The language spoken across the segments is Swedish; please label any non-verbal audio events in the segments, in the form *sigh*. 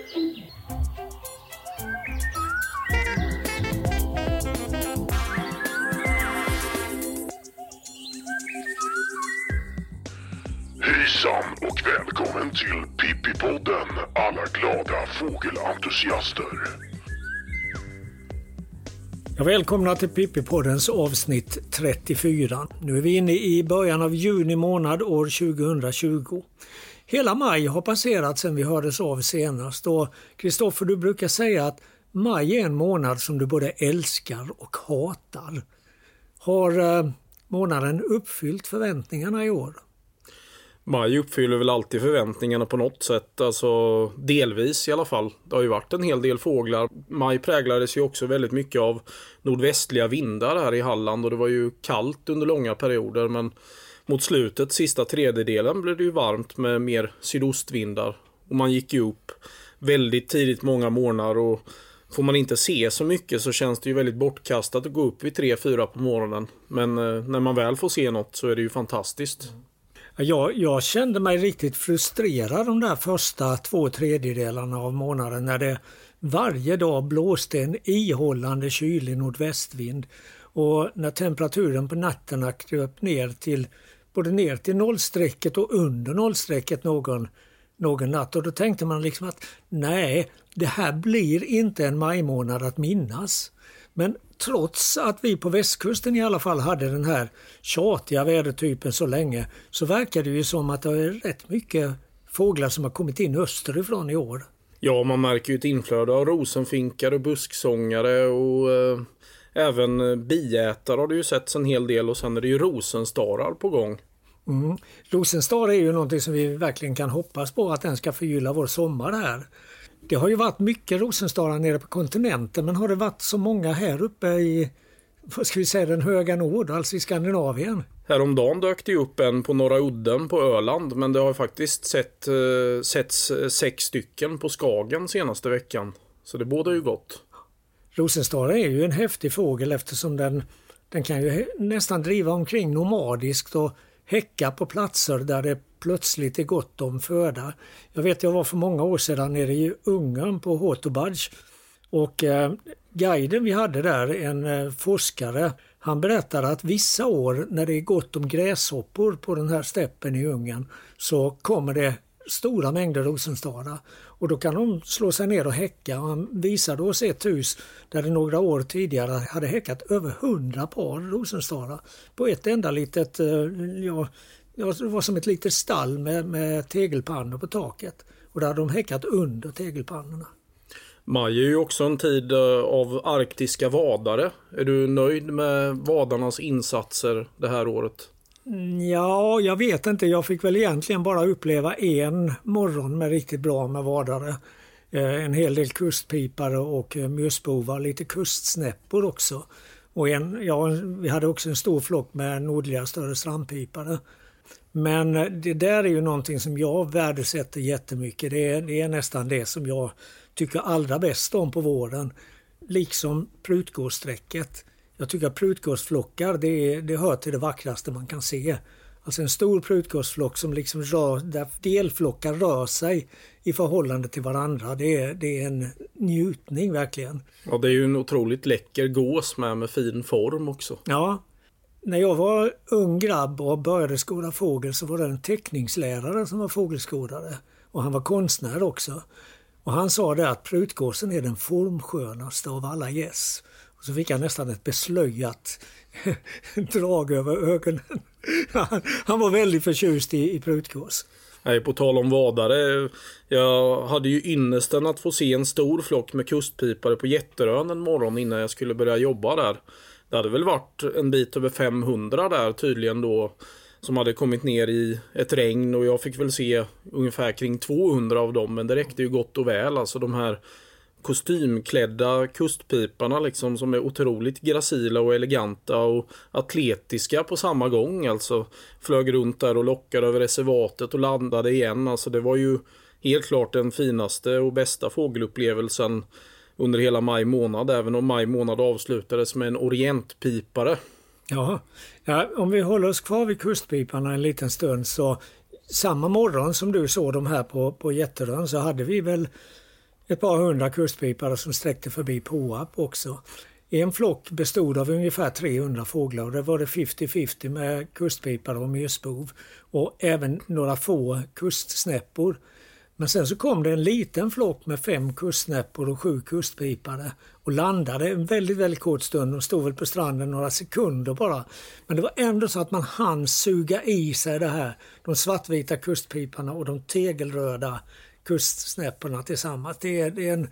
Hejsan och välkommen till Pippipodden alla glada fågelentusiaster. Ja, välkomna till Pippipoddens avsnitt 34. Nu är vi inne i början av juni månad år 2020. Hela maj har passerat sedan vi hördes av senast och Kristoffer du brukar säga att maj är en månad som du både älskar och hatar. Har eh, månaden uppfyllt förväntningarna i år? Maj uppfyller väl alltid förväntningarna på något sätt, alltså delvis i alla fall. Det har ju varit en hel del fåglar. Maj präglades ju också väldigt mycket av nordvästliga vindar här i Halland och det var ju kallt under långa perioder men mot slutet, sista tredjedelen, blev det ju varmt med mer sydostvindar. Och man gick ju upp väldigt tidigt många morgnar och får man inte se så mycket så känns det ju väldigt bortkastat att gå upp vid 3-4 på morgonen. Men eh, när man väl får se något så är det ju fantastiskt. Jag, jag kände mig riktigt frustrerad de där första två tredjedelarna av månaden när det varje dag blåste en ihållande kylig nordvästvind och när temperaturen på nätterna kröp ner till både ner till nollstrecket och under nollstrecket någon, någon natt. Och då tänkte man liksom att nej, det här blir inte en majmånad att minnas. Men trots att vi på västkusten i alla fall hade den här tjatiga vädertypen så länge så verkar det ju som att det är rätt mycket fåglar som har kommit in österifrån i år. Ja, man märker ju ett inflöde av rosenfinkar och busksångare och eh, även eh, biätare har det ju setts en hel del och sen är det ju rosenstarar på gång. Mm. Rosenstar är ju någonting som vi verkligen kan hoppas på att den ska förgylla vår sommar här. Det har ju varit mycket rosenstarar nere på kontinenten men har det varit så många här uppe i vad ska vi säga, den höga nord, alltså i Skandinavien? Häromdagen dök det upp en på Norra Udden på Öland men det har faktiskt sett, eh, setts sex stycken på Skagen senaste veckan. Så det båda ju gott. Rosenstaren är ju en häftig fågel eftersom den, den kan ju nästan driva omkring nomadiskt och häcka på platser där det plötsligt är gott om föda. Jag vet jag var för många år sedan nere i Ungern på Hotobadj och eh, guiden vi hade där, en eh, forskare, han berättade att vissa år när det är gott om gräshoppor på den här steppen i Ungern så kommer det stora mängder rosenstara och då kan de slå sig ner och häcka. Han visade oss ett hus där det några år tidigare hade häckat över hundra par rosenstara på ett enda litet, eh, ja, det var som ett litet stall med, med tegelpannor på taket och där hade de häckat under tegelpannorna. Maj är ju också en tid eh, av arktiska vadare. Är du nöjd med vadarnas insatser det här året? Mm, ja, jag vet inte. Jag fick väl egentligen bara uppleva en morgon med riktigt bra med vadare. Eh, en hel del kustpipare och eh, musbovar, lite kustsnäppor också. Och en, ja, vi hade också en stor flock med nordliga större strandpipare. Men eh, det där är ju någonting som jag värdesätter jättemycket. Det är, det är nästan det som jag tycker allra bäst om på våren. Liksom prutgåssträcket. Jag tycker att prutgåsflockar det, det hör till det vackraste man kan se. Alltså en stor prutgåsflock som liksom rör, där delflockar rör sig i förhållande till varandra. Det är, det är en njutning verkligen. Ja, det är ju en otroligt läcker gås med, med fin form också. Ja. När jag var ung grabb och började skåda fågel så var det en teckningslärare som var fågelskådare. Och han var konstnär också. Och han sa det att prutgåsen är den formskönaste av alla gäss. Och så fick han nästan ett beslöjat *laughs* drag över ögonen. *laughs* Han, var väldigt förtjust i, i prutgås. Nej, på tal om vadare. Jag hade ju ynnesten att få se en stor flock med kustpipare på Jätterön en morgon innan jag skulle börja jobba där. Det hade väl varit en bit över 500 där tydligen då som hade kommit ner i ett regn och jag fick väl se ungefär kring 200 av dem men det räckte ju gott och väl. Alltså de här kostymklädda kustpiparna liksom som är otroligt gracila och eleganta och atletiska på samma gång. Alltså flög runt där och lockade över reservatet och landade igen. Alltså det var ju helt klart den finaste och bästa fågelupplevelsen under hela maj månad, även om maj månad avslutades med en orientpipare. Ja, ja om vi håller oss kvar vid kustpiparna en liten stund så samma morgon som du såg de här på, på Jätterön så hade vi väl ett par hundra kustpipare som sträckte förbi Påarp också. En flock bestod av ungefär 300 fåglar och det var det 50-50 med kustpipare och myrspov och även några få kustsnäppor. Men sen så kom det en liten flock med fem kustsnäppor och sju kustpipare och landade en väldigt, väldigt kort stund. De stod väl på stranden några sekunder bara. Men det var ändå så att man hann suga i sig det här. De svartvita kustpiparna och de tegelröda kustsnäpporna tillsammans. Det är, det är en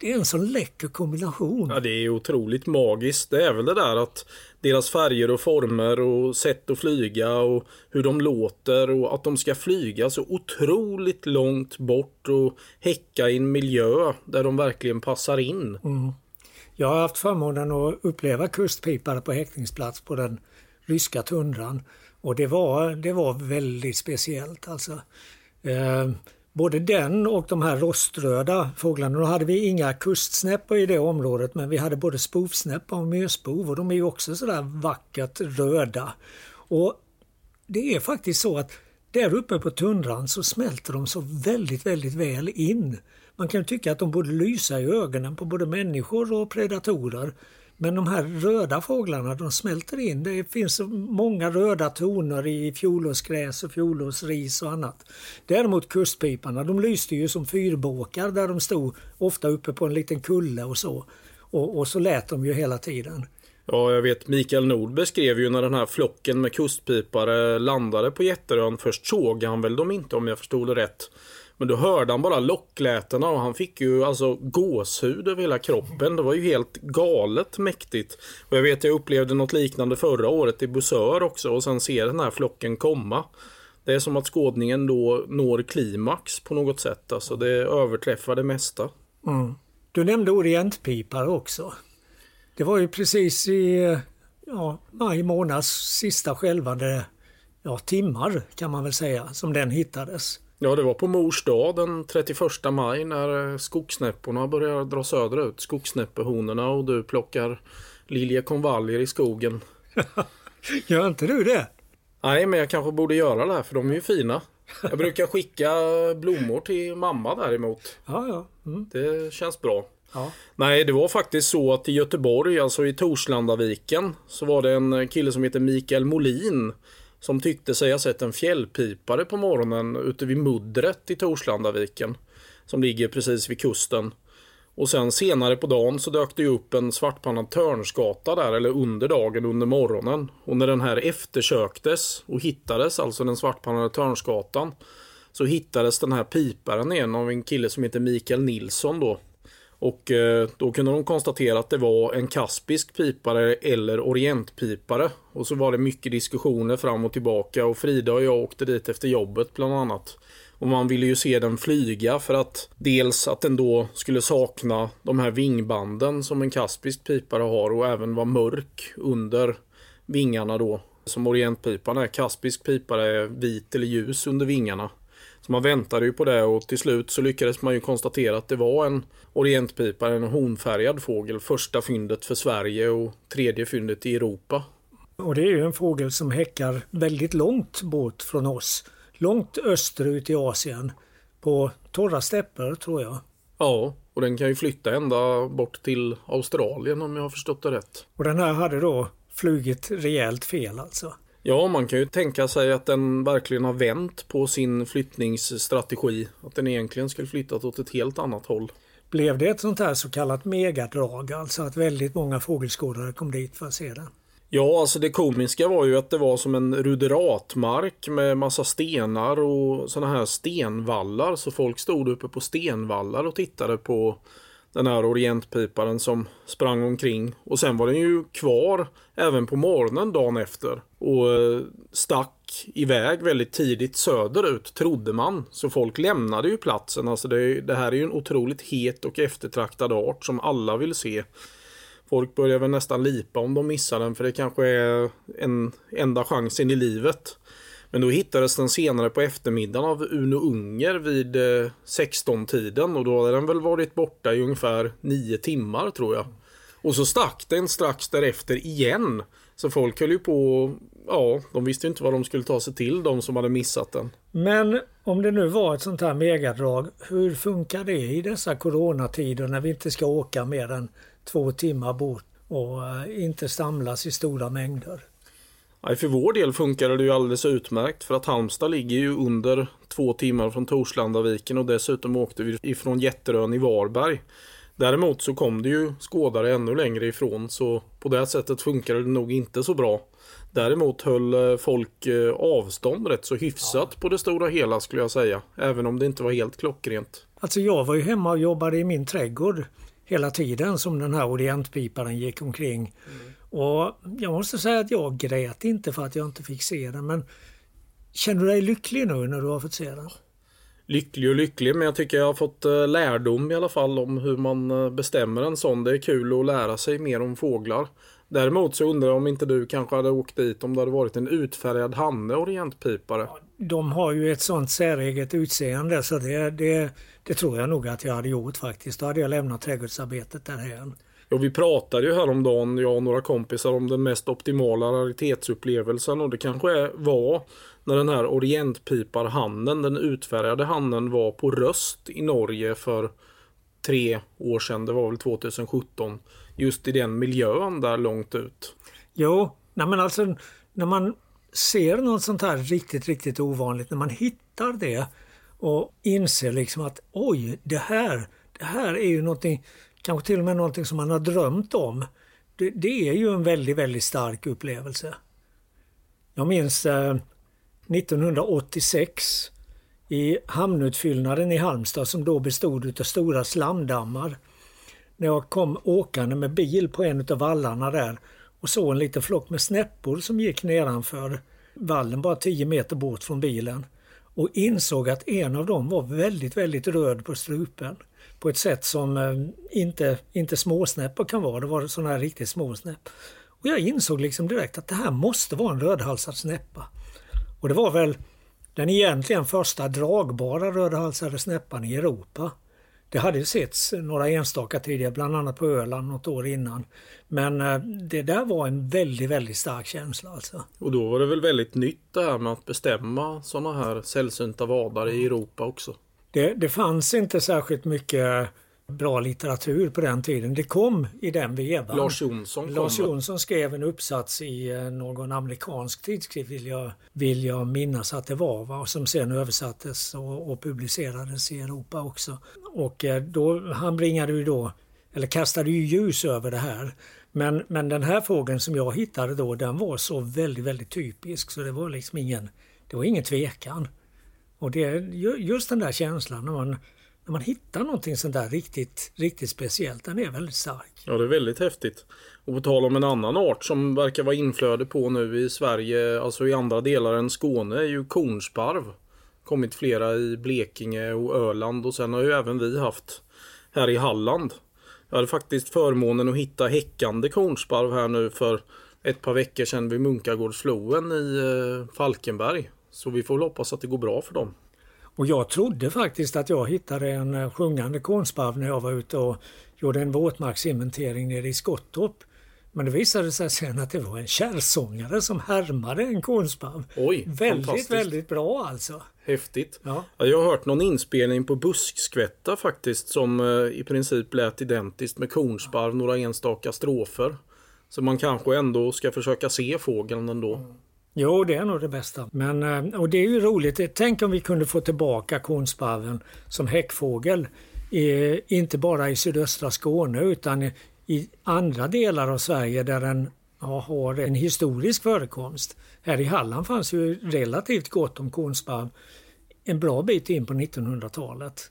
det är en sån läcker kombination. Ja, det är otroligt magiskt. Det är väl det där att deras färger och former och sätt att flyga och hur de låter och att de ska flyga så otroligt långt bort och häcka i en miljö där de verkligen passar in. Mm. Jag har haft förmånen att uppleva kustpipare på häckningsplats på den ryska tundran och det var, det var väldigt speciellt alltså. Eh, både den och de här roströda fåglarna. Då hade vi inga kustsnäppor i det området men vi hade både spovsnäppa och myrspov och de är ju också sådär vackert röda. Och det är faktiskt så att där uppe på tundran så smälter de så väldigt, väldigt väl in. Man kan tycka att de borde lysa i ögonen på både människor och predatorer. Men de här röda fåglarna de smälter in. Det finns många röda toner i fjolårsgräs och fjolårsris och annat. Däremot kustpiparna de lyste ju som fyrbåkar där de stod ofta uppe på en liten kulle och så. Och, och så lät de ju hela tiden. Ja, jag vet Mikael Nord beskrev ju när den här flocken med kustpipare landade på Jätterön. Först såg han väl dem inte om jag förstod det rätt. Men då hörde han bara locklätena och han fick ju alltså gåshud över hela kroppen. Det var ju helt galet mäktigt. Och jag vet jag upplevde något liknande förra året i Busör också och sen ser den här flocken komma. Det är som att skådningen då når klimax på något sätt. Alltså det överträffar det mesta. Mm. Du nämnde orientpipar också. Det var ju precis i ja, maj månads sista skälvande ja, timmar kan man väl säga som den hittades. Ja, det var på mors dag den 31 maj när eh, skogsnäpporna börjar dra söderut. Skogsnäppehonorna och du plockar liljekonvaljer i skogen. *laughs* Gör inte du det? Nej, men jag kanske borde göra det här för de är ju fina. Jag brukar skicka blommor till mamma däremot. Ja, ja. Mm. Det känns bra. Ja. Nej, det var faktiskt så att i Göteborg, alltså i Torslandaviken, så var det en kille som heter Mikael Molin som tyckte sig ha sett en fjällpipare på morgonen ute vid muddret i Torslandaviken. Som ligger precis vid kusten. Och sen senare på dagen så dök det upp en svartpannad törnskata där, eller under dagen, under morgonen. Och när den här eftersöktes och hittades, alltså den svartpannade törnskatan, så hittades den här piparen igen av en kille som heter Mikael Nilsson då. Och eh, då kunde de konstatera att det var en kaspisk pipare eller orientpipare. Och så var det mycket diskussioner fram och tillbaka och Frida och jag åkte dit efter jobbet bland annat. Och man ville ju se den flyga för att dels att den då skulle sakna de här vingbanden som en kaspisk pipare har och även vara mörk under vingarna då. Som orientpipan är. Kaspisk pipare är vit eller ljus under vingarna. Så man väntade ju på det och till slut så lyckades man ju konstatera att det var en orientpipa, en honfärgad fågel. Första fyndet för Sverige och tredje fyndet i Europa. Och det är ju en fågel som häckar väldigt långt bort från oss. Långt österut i Asien. På torra stäpper tror jag. Ja, och den kan ju flytta ända bort till Australien om jag har förstått det rätt. Och den här hade då flugit rejält fel alltså. Ja, man kan ju tänka sig att den verkligen har vänt på sin flyttningsstrategi. Att den egentligen skulle flyttat åt ett helt annat håll. Blev det ett sånt här så kallat megadrag, alltså att väldigt många fågelskådare kom dit för att se den? Ja, alltså det komiska var ju att det var som en ruderatmark med massa stenar och såna här stenvallar. Så folk stod uppe på stenvallar och tittade på den här orientpiparen som sprang omkring. Och sen var den ju kvar även på morgonen dagen efter. Och eh, stack iväg väldigt tidigt söderut, trodde man. Så folk lämnade ju platsen. Alltså det, det här är ju en otroligt het och eftertraktad art som alla vill se. Folk börjar väl nästan lipa om de missar den för det kanske är en enda chansen i livet. Men då hittades den senare på eftermiddagen av Uno Unger vid eh, 16-tiden och då hade den väl varit borta i ungefär 9 timmar tror jag. Och så stack den strax därefter igen. Så folk höll ju på, ja, de visste inte vad de skulle ta sig till, de som hade missat den. Men om det nu var ett sånt här megadrag, hur funkar det i dessa coronatider när vi inte ska åka mer än två timmar bort och eh, inte samlas i stora mängder? Nej, för vår del funkar det ju alldeles utmärkt för att Halmstad ligger ju under två timmar från Torslandaviken och dessutom åkte vi ifrån Jätterön i Varberg. Däremot så kom det ju skådare ännu längre ifrån så på det sättet funkar det nog inte så bra. Däremot höll eh, folk eh, avstånd rätt så hyfsat ja. på det stora hela skulle jag säga. Även om det inte var helt klockrent. Alltså jag var ju hemma och jobbade i min trädgård hela tiden som den här orientpiparen gick omkring. Mm. Och jag måste säga att jag grät inte för att jag inte fick se den men Känner du dig lycklig nu när du har fått se den? Lycklig och lycklig men jag tycker jag har fått eh, lärdom i alla fall om hur man bestämmer en sån. Det är kul att lära sig mer om fåglar. Däremot så undrar jag om inte du kanske hade åkt dit om det hade varit en utfärgad hanne orientpipare. De har ju ett sånt säreget utseende så det, det, det tror jag nog att jag hade gjort faktiskt. Då hade jag lämnat trädgårdsarbetet därhän. Ja, vi pratade ju häromdagen, jag och några kompisar, om den mest optimala raritetsupplevelsen och det kanske var när den här orientpiparhannen, den utfärgade hannen, var på röst i Norge för tre år sedan. Det var väl 2017 just i den miljön där långt ut? Jo, nej men alltså när man ser något sånt här riktigt, riktigt ovanligt, när man hittar det och inser liksom att oj, det här, det här är ju någonting, kanske till och med någonting som man har drömt om. Det, det är ju en väldigt, väldigt stark upplevelse. Jag minns eh, 1986 i hamnutfyllnaden i Halmstad som då bestod av stora slamdammar när jag kom åkande med bil på en av vallarna där och såg en liten flock med snäppor som gick nedanför vallen bara 10 meter bort från bilen och insåg att en av dem var väldigt, väldigt röd på strupen på ett sätt som eh, inte, inte småsnäppar kan vara. Det var sådana här riktigt små snäpp. Och jag insåg liksom direkt att det här måste vara en rödhalsad snäppa. Och det var väl den egentligen första dragbara rödhalsade snäppan i Europa. Det hade setts några enstaka tidigare, bland annat på Öland något år innan. Men eh, det där var en väldigt, väldigt stark känsla alltså. Och då var det väl väldigt nytt det här med att bestämma sådana här sällsynta vadar i Europa också? Det, det fanns inte särskilt mycket bra litteratur på den tiden. Det kom i den vevan. Lars Jonsson Lars Jonsson skrev en uppsats i eh, någon amerikansk tidskrift vill jag, vill jag minnas att det var. Va? Som sen översattes och, och publicerades i Europa också. Och eh, då, han bringade ju då, eller kastade ju ljus över det här. Men, men den här fågeln som jag hittade då den var så väldigt, väldigt typisk så det var liksom ingen, det var ingen tvekan. Och det, är just den där känslan när man när man hittar någonting sånt där riktigt, riktigt speciellt, den är väldigt stark. Ja, det är väldigt häftigt. Och på tal om en annan art som verkar vara inflöde på nu i Sverige, alltså i andra delar än Skåne, är ju kornsparv. Kommit flera i Blekinge och Öland och sen har ju även vi haft här i Halland. Jag hade faktiskt förmånen att hitta häckande kornsparv här nu för ett par veckor sedan vid Munkagårdsfloen i eh, Falkenberg. Så vi får väl hoppas att det går bra för dem. Och jag trodde faktiskt att jag hittade en eh, sjungande kornsparv när jag var ute och gjorde en våtmarksinventering nere i Skottorp. Men det visade sig sen att det var en kärrsångare som härmade en kornsparv. Oj, väldigt, väldigt bra alltså. Häftigt. Ja. Jag har hört någon inspelning på buskskvätta faktiskt som eh, i princip lät identiskt med kornsparv, några enstaka strofer. Så man kanske ändå ska försöka se fågeln ändå. Mm. Jo, det är nog det bästa. Men, eh, och det är ju roligt. Tänk om vi kunde få tillbaka kornsparven som häckfågel. inte bara i sydöstra Skåne utan i, andra delar av Sverige där den har en historisk förekomst. Här i Halland fanns ju relativt gott om kornsparv en bra bit in på 1900-talet.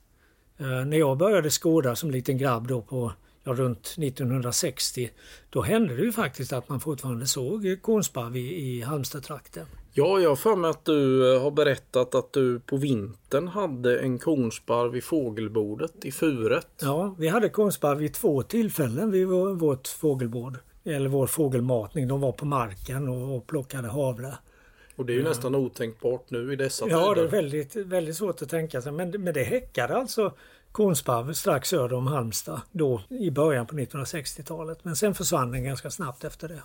Eh, när jag började skåda som liten grabb då på ja, runt 1960, då hände det ju faktiskt att man fortfarande såg kornsparv i, i Halmstadtrakten. Ja, jag har för mig att du eh, har berättat att du på vintern hade en kornsparv vid fågelbordet i Furet. Ja, vi hade kornsparv vid två tillfällen vid vårt fågelbord. Eller vår fågelmatning. De var på marken och plockade havre. Och det är ju ja. nästan otänkbart nu i dessa ja, tider. Ja, det är väldigt, väldigt svårt att tänka sig. Men, men det häckade alltså kornsparv strax söder om Halmstad då i början på 1960-talet. Men sen försvann den ganska snabbt efter det.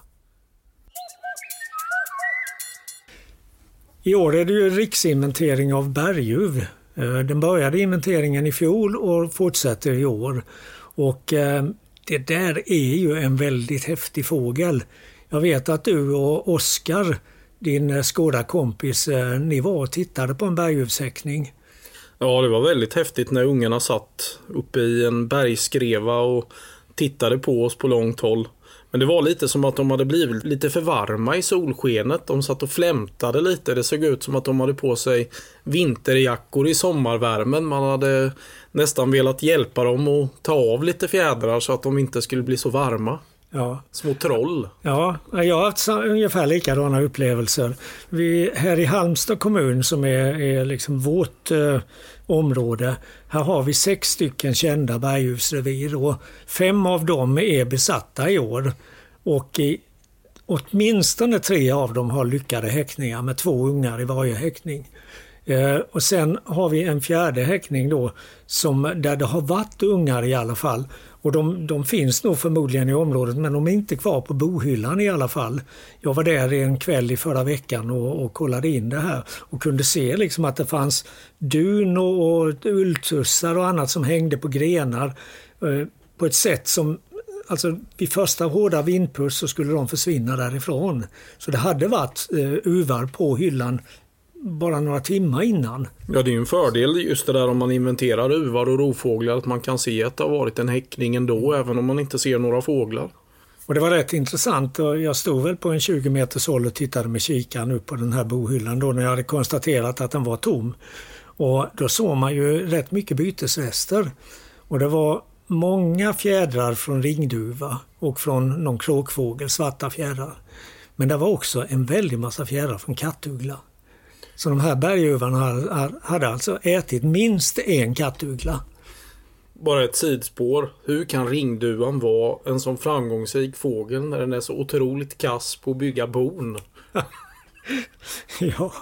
I år är det ju riksinventering av berguv. Eh, den började inventeringen i fjol och fortsätter i år. Och eh, det där är ju en väldigt häftig fågel. Jag vet att du och Oskar, din eh, skådarkompis, ni var och tittade på en berguvshäckning. Ja, det var väldigt häftigt när ungarna satt uppe i en bergskreva och tittade på oss på långt håll. Men det var lite som att de hade blivit lite för varma i solskenet. De satt och flämtade lite. Det såg ut som att de hade på sig vinterjackor i sommarvärmen. Man hade nästan velat hjälpa dem att ta av lite fjädrar så att de inte skulle bli så varma. Ja. Små troll. Ja, jag har haft ungefär likadana upplevelser. Vi, här i Halmstad kommun som är, är liksom vårt eh, område. Här har vi sex stycken kända berguvsrevir och fem av dem är besatta i år. Och i, åtminstone tre av dem har lyckade häckningar med två ungar i varje häckning. Eh, och sen har vi en fjärde häckning då som, där det har varit ungar i alla fall. Och de, de, finns nog förmodligen i området men de är inte kvar på bohyllan i alla fall. Jag var där en kväll i förra veckan och, och kollade in det här och kunde se liksom att det fanns dun och, och ulltussar och annat som hängde på grenar eh, på ett sätt som Alltså vid första hårda vindpust så skulle de försvinna därifrån. Så det hade varit eh, uvar på hyllan bara några timmar innan. Ja, det är ju en fördel just det där om man inventerar uvar och rovfåglar att man kan se att det har varit en häckning ändå även om man inte ser några fåglar. Och Det var rätt intressant. Jag stod väl på en 20 meters håll och tittade med kikaren upp på den här bohyllan då när jag hade konstaterat att den var tom. Och Då såg man ju rätt mycket bytesrester. Och det var många fjädrar från ringduva och från någon kråkfågel, svarta fjädrar. Men det var också en väldig massa fjädrar från kattuggla. Så de här berguvarna hade alltså ätit minst en kattuggla. Bara ett sidspår. Hur kan ringduvan vara en sån framgångsrik fågel när den är så otroligt kass på att bygga bon? *laughs* ja,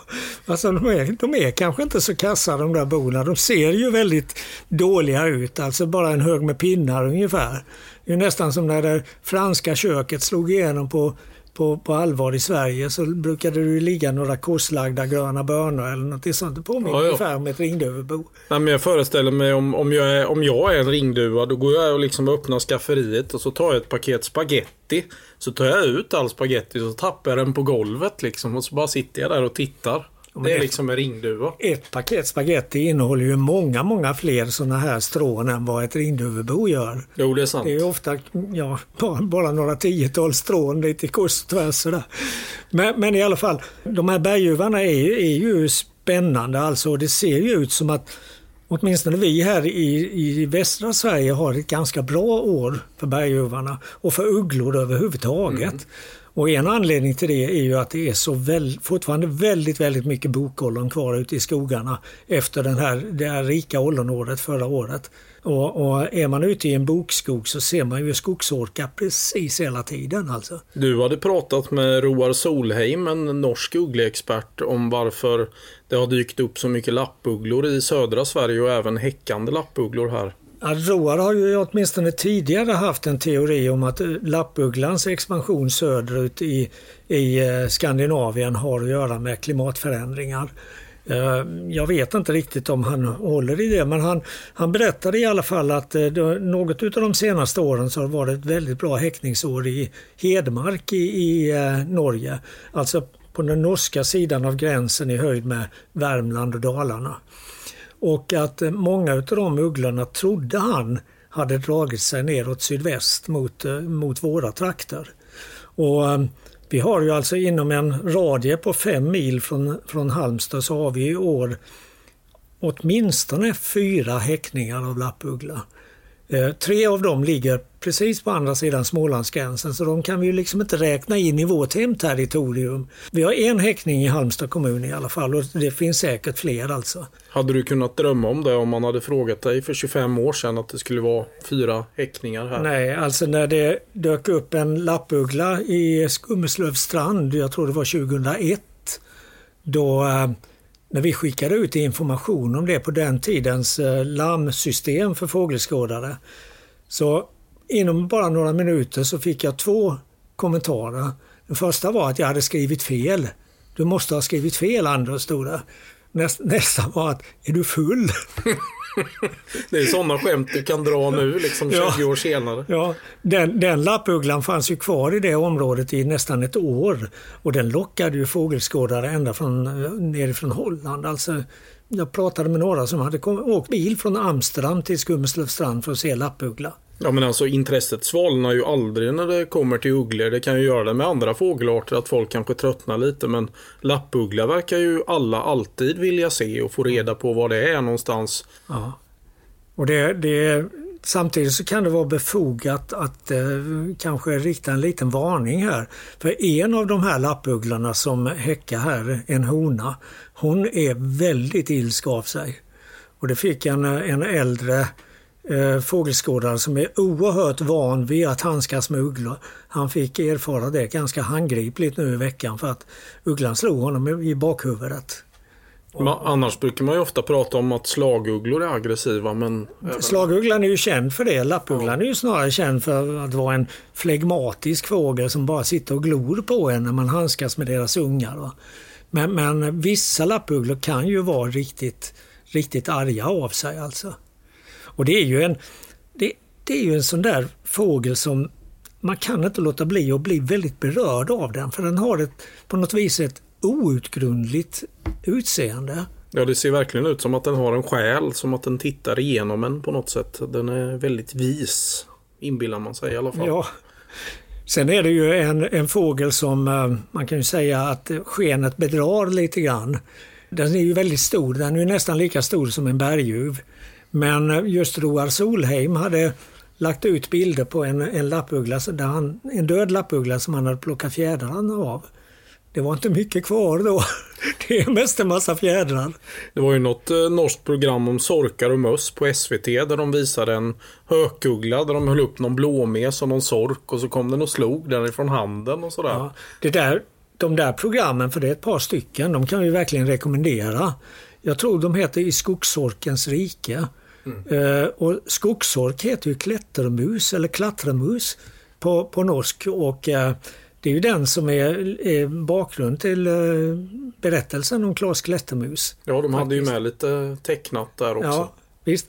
alltså de är, de är kanske inte så kassa de där bona. De ser ju väldigt dåliga ut, alltså bara en hög med pinnar ungefär. Det är nästan som när det franska köket slog igenom på på, på allvar i Sverige så brukade det ligga några korslagda gröna bönor eller något sånt. Det påminner ja, ja. ungefär om ett ringduvebo. Nej, men jag föreställer mig om, om, jag är, om jag är en ringduva då går jag och liksom öppnar skafferiet och så tar jag ett paket spaghetti. Så tar jag ut all spaghetti och så tappar jag den på golvet liksom och så bara sitter jag där och tittar. Det är liksom en ringduva. Ett paket spaghetti innehåller ju många, många fler sådana här strån än vad ett ringduvebo gör. Jo, det är sant. Det är ofta ja, bara, bara några tiotal strån lite kors tvärs. Men, men i alla fall, de här berguvarna är, ju, är ju spännande alltså. Det ser ju ut som att åtminstone vi här i, i västra Sverige har ett ganska bra år för berguvarna och för ugglor överhuvudtaget. Mm. Och en anledning till det är ju att det är så väl, fortfarande väldigt, väldigt mycket bokollon kvar ute i skogarna efter den här, det här rika ollonåret förra året. Och, och, är man ute i en bokskog så ser man ju skogsorka precis hela tiden alltså. Du hade pratat med Roar Solheim, en norsk uggleexpert, om varför det har dykt upp så mycket lappugglor i södra Sverige och även häckande lappugglor här. Roar har ju åtminstone tidigare haft en teori om att eh, lappugglans expansion söderut i, i eh, Skandinavien har att göra med klimatförändringar. Eh, jag vet inte riktigt om han håller i det men han, han berättade i alla fall att något av de senaste åren så har det varit ett väldigt bra häckningsår i Hedmark i, i Norge. Alltså på den norska sidan av gränsen i höjd med Värmland och Dalarna. Och att eh, många av de ugglorna trodde han hade dragit sig neråt sydväst mot, eh, mot våra trakter. Och eh, vi har ju alltså inom en radie på fem mil från, från Halmstad så har vi i år åtminstone fyra häckningar av lappuggla. Eh, tre av dem ligger precis på andra sidan Smålandsgränsen så de kan vi ju liksom inte räkna in i vårt hemterritorium. Vi har en häckning i Halmstad kommun i alla fall och det finns säkert fler alltså. Hade du kunnat drömma om det om man hade frågat dig för 25 år sedan att det skulle vara fyra häckningar här? Nej, alltså när det dök upp en lappuggla i Skummeslövstrand, jag tror det var 2001, då eh, när vi skickade ut information om det på den tidens eh, larmsystem för fågelskådare. Så inom bara några minuter så fick jag två kommentarer. Den första var att jag hade skrivit fel. Du måste ha skrivit fel Anders, stod det. *laughs* Nästa var att, är du full? *laughs* det är sådana skämt du kan dra nu, liksom 20 ja, år senare. Ja, den, den lappugglan fanns ju kvar i det området i nästan ett år. Och den lockade ju fågelskådare ända från, nerifrån Holland. Alltså, jag pratade med några som hade åkt bil från Amsterdam till Skummeslövstrand för att se lappuggla. Ja men alltså intresset svalnar ju aldrig när det kommer till ugglor. Det kan ju göra det med andra fågelarter att folk kanske tröttnar lite men lappuggla verkar ju alla alltid vilja se och få reda på var det är någonstans. Ja. Och det, det, samtidigt så kan det vara befogat att eh, kanske rikta en liten varning här. För en av de här lappugglorna som häckar här, en hona, hon är väldigt ilsk av sig. Och det fick en, en äldre eh, fågelskådare som är oerhört van vid att handskas med ugglor. Han fick erfara det ganska handgripligt nu i veckan för att ugglan slog honom i bakhuvudet. Men annars brukar man ju ofta prata om att slagugglor är aggressiva men... Slagugglan är ju känd för det. Lappugglan är ju snarare känd för att vara en flegmatisk fågel som bara sitter och glor på en när man handskas med deras ungar. Men, men vissa lappugglor kan ju vara riktigt, riktigt arga av sig alltså. Och det är ju en, det, det är ju en sån där fågel som man kan inte låta bli att bli väldigt berörd av den för den har ett, på något vis ett outgrundligt utseende. Ja, det ser verkligen ut som att den har en själ, som att den tittar igenom en på något sätt. Den är väldigt vis, inbillar man sig i alla fall. Ja. Sen är det ju en, en fågel som eh, man kan ju säga att skenet bedrar lite grann. Den är ju väldigt stor, den är nästan lika stor som en berguv. Men just Roar Solheim hade lagt ut bilder på en, en lappuggla, där han, en död lappuggla som han hade plockat fjädrarna av. Det var inte mycket kvar då. *laughs* Det är mest en massa fjädrar. Det var ju något eh, norskt program om sorkar och möss på SVT där de visade en hökuggla där de höll upp någon blåmes som någon sork och så kom den och slog den ifrån handen och sådär. Ja, det där, de där programmen, för det är ett par stycken, de kan vi verkligen rekommendera. Jag tror de heter I skogssorkens rike. Mm. Uh, och skogssork heter ju klättermus eller klattramus på, på norsk och uh, det är ju den som är, är bakgrund till uh, berättelsen om Klas Klättermus. Ja, de hade ju med lite tecknat där också. Ja, visst.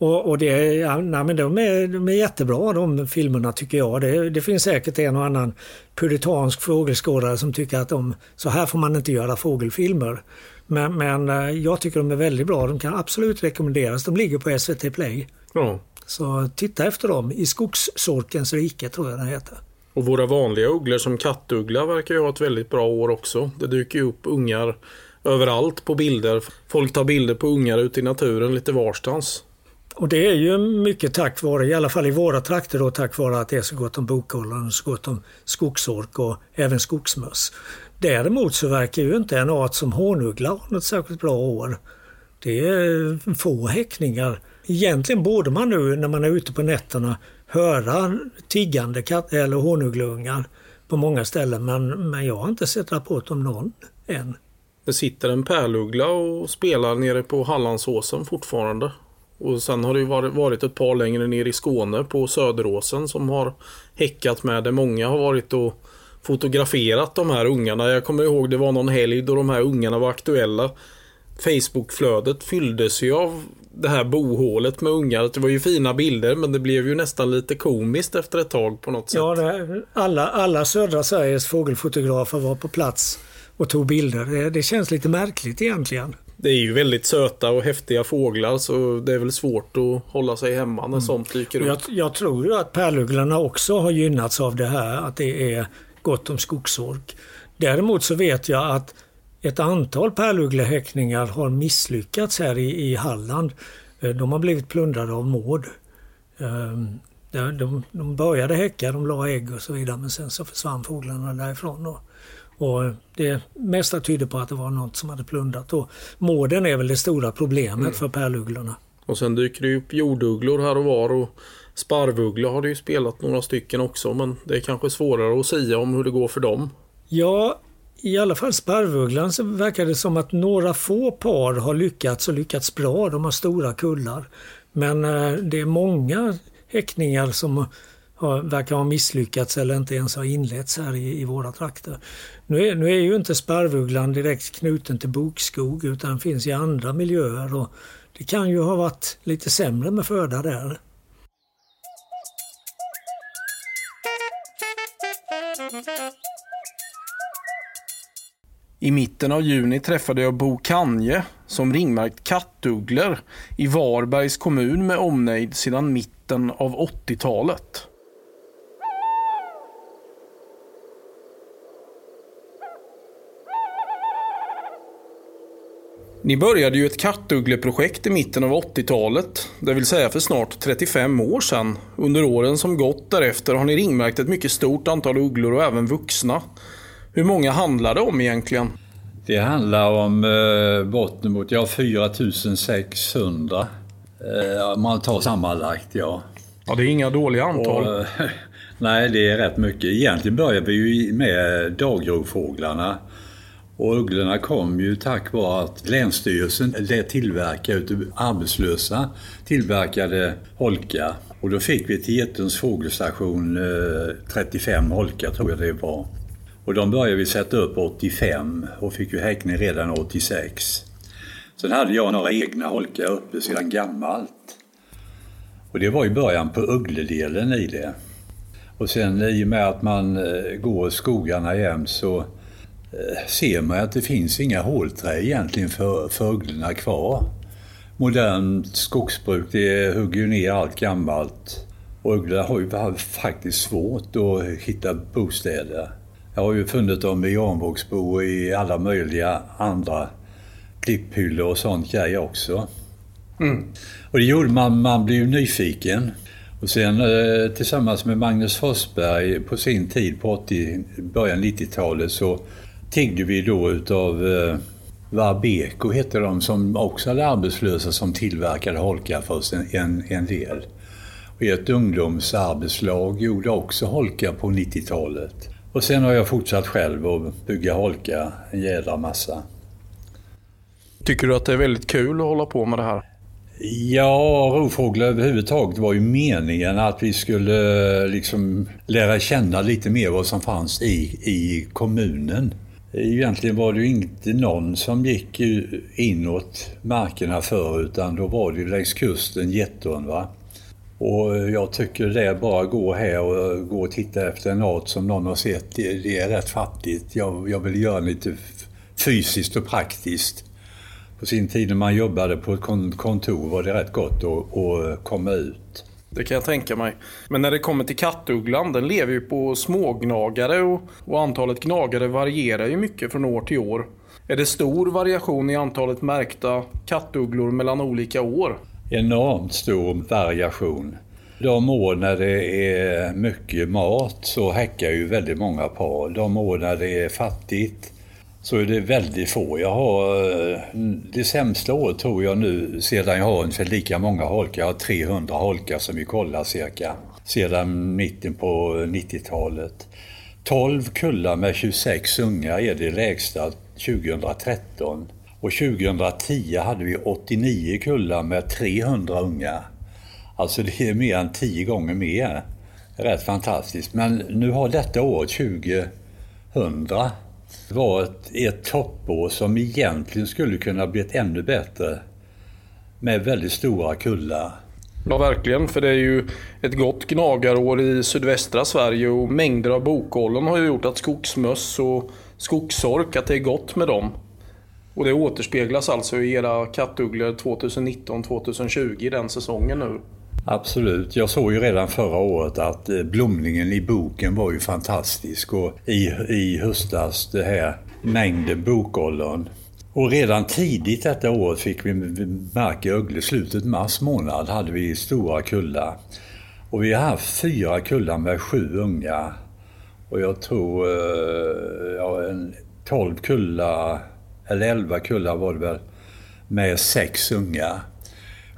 Och, och det, ja, nej, men de, är, de är jättebra de filmerna tycker jag. Det, det finns säkert en och annan puritansk fågelskådare som tycker att de, så här får man inte göra fågelfilmer. Men, men eh, jag tycker de är väldigt bra. De kan absolut rekommenderas. De ligger på SVT Play. Ja. Så titta efter dem. I Skogssorkens rike tror jag den heter. Och våra vanliga ugglor som kattuggla verkar ju ha ett väldigt bra år också. Det dyker ju upp ungar överallt på bilder. Folk tar bilder på ungar ute i naturen lite varstans. Och det är ju mycket tack vare, i alla fall i våra trakter då, tack vare att det är så gott om bokollon så gott om skogsork och även skogsmöss. Däremot så verkar ju inte en art som honugla ha något särskilt bra år. Det är få häckningar. Egentligen borde man nu när man är ute på nätterna höra tiggande katt eller honugleungar på många ställen men, men jag har inte sett rapport om någon än. Det sitter en pärluggla och spelar nere på Hallandsåsen fortfarande. Och sen har det varit, varit ett par längre ner i Skåne på Söderåsen som har häckat med det. Många har varit och fotograferat de här ungarna. Jag kommer ihåg det var någon helg då de här ungarna var aktuella. Facebookflödet fylldes ju av det här bohålet med ungar. Det var ju fina bilder men det blev ju nästan lite komiskt efter ett tag på något sätt. Ja, det, alla, alla södra Sveriges fågelfotografer var på plats och tog bilder. Det, det känns lite märkligt egentligen. Det är ju väldigt söta och häftiga fåglar så det är väl svårt att hålla sig hemma när mm. sånt dyker upp. Jag, jag tror ju att pärlugglorna också har gynnats av det här att det är gott om skogsork. Däremot så vet jag att ett antal pärlugglehäckningar har misslyckats här i, i Halland. Eh, de har blivit plundrade av mård. Ehm, de, de började häcka, de la ägg och så vidare men sen så försvann fåglarna därifrån. Och, och det mesta tyder på att det var något som hade plundrat. Och mården är väl det stora problemet mm. för pärlugglorna. Och sen dyker det upp jordugglor här och var. och Sparvugglor har du ju spelat några stycken också men det är kanske svårare att säga om hur det går för dem. Ja, i alla fall sparvugglan så verkar det som att några få par har lyckats och lyckats bra. De har stora kullar. Men eh, det är många häckningar som har, verkar ha misslyckats eller inte ens har inletts här i, i våra trakter. Nu är, nu är ju inte sparvugglan direkt knuten till bokskog utan finns i andra miljöer och det kan ju ha varit lite sämre med föda där. I mitten av juni träffade jag Bo Kanje som ringmärkt kattugglor i Varbergs kommun med omnejd sedan mitten av 80-talet. Ni började ju ett kattuggleprojekt i mitten av 80-talet, det vill säga för snart 35 år sedan. Under åren som gått därefter har ni ringmärkt ett mycket stort antal ugglor och även vuxna. Hur många handlar det om egentligen? Det handlar om eh, bortemot ja, 4600 eh, man tar sammanlagt. Ja. Ja, det är inga dåliga antal. Och, *laughs* nej, det är rätt mycket. Egentligen började vi ju med dagrovfåglarna. Och ugglorna kom ju tack vare att Länsstyrelsen lät tillverka arbetslösa tillverkade holkar. Och då fick vi till Getens fågelstation eh, 35 holkar tror jag det var. Och de började vi sätta upp 85 och fick ju häckning redan 86. Sen hade jag några egna holkar uppe sedan gammalt. Och det var i början på uggledelen i det. Och sen i och med att man eh, går skogarna jämt så ser man att det finns inga hålträ egentligen för, för ugglorna kvar. Modernt skogsbruk det hugger ju ner allt gammalt. Och ugglorna har ju faktiskt svårt att hitta bostäder. Jag har ju funnit dem i Janvågsbo och i alla möjliga andra klipphyllor och sånt grejer också. Mm. Och det gjorde man, man blev ju nyfiken. Och sen eh, tillsammans med Magnus Forsberg på sin tid på 80, början 90-talet så tiggde vi då utav eh, Varbeko hette de som också hade arbetslösa som tillverkade holkar för oss en, en, en del. Och ett ungdomsarbetslag gjorde också holkar på 90-talet. Och sen har jag fortsatt själv att bygga holka en jädra massa. Tycker du att det är väldigt kul att hålla på med det här? Ja, rovfåglar överhuvudtaget var ju meningen att vi skulle liksom lära känna lite mer vad som fanns i, i kommunen. Egentligen var det ju inte någon som gick inåt markerna förr utan då var det längs kusten Getton. Va? Och jag tycker det bara gå här och eh, gå och titta efter en art som någon har sett, det, det är rätt fattigt. Jag, jag vill göra lite fysiskt och praktiskt. På sin tid när man jobbade på ett kontor var det rätt gott att, att komma ut. Det kan jag tänka mig. Men när det kommer till kattugglan, den lever ju på smågnagare och, och antalet gnagare varierar ju mycket från år till år. Är det stor variation i antalet märkta kattugglor mellan olika år? enormt stor variation. De år när det är mycket mat så häckar ju väldigt många par. De år när det är fattigt så är det väldigt få. Jag har, eh, det sämsta året tror jag nu, sedan jag har ungefär lika många holkar, jag har 300 holkar som vi kollar cirka, sedan mitten på 90-talet. 12 kullar med 26 ungar är det lägsta 2013. Och 2010 hade vi 89 kullar med 300 unga. Alltså det är mer än 10 gånger mer. Rätt fantastiskt. Men nu har detta år, 2000, var ett toppår som egentligen skulle kunna blivit ännu bättre. Med väldigt stora kullar. Ja, verkligen. För det är ju ett gott gnagarår i sydvästra Sverige och mängder av bokollon har ju gjort att skogsmöss och skogsork, att det är gott med dem. Och det återspeglas alltså i era kattugglor 2019-2020, den säsongen nu? Absolut. Jag såg ju redan förra året att eh, blomningen i boken var ju fantastisk och i, i höstas det här mängden bokollon. Och redan tidigt detta året fick vi märka Ögle. Slutet mars månad hade vi stora kullar. Och vi har haft fyra kullar med sju unga. Och jag tror eh, ja, en 12 kullar eller elva kullar var det väl, med sex unga.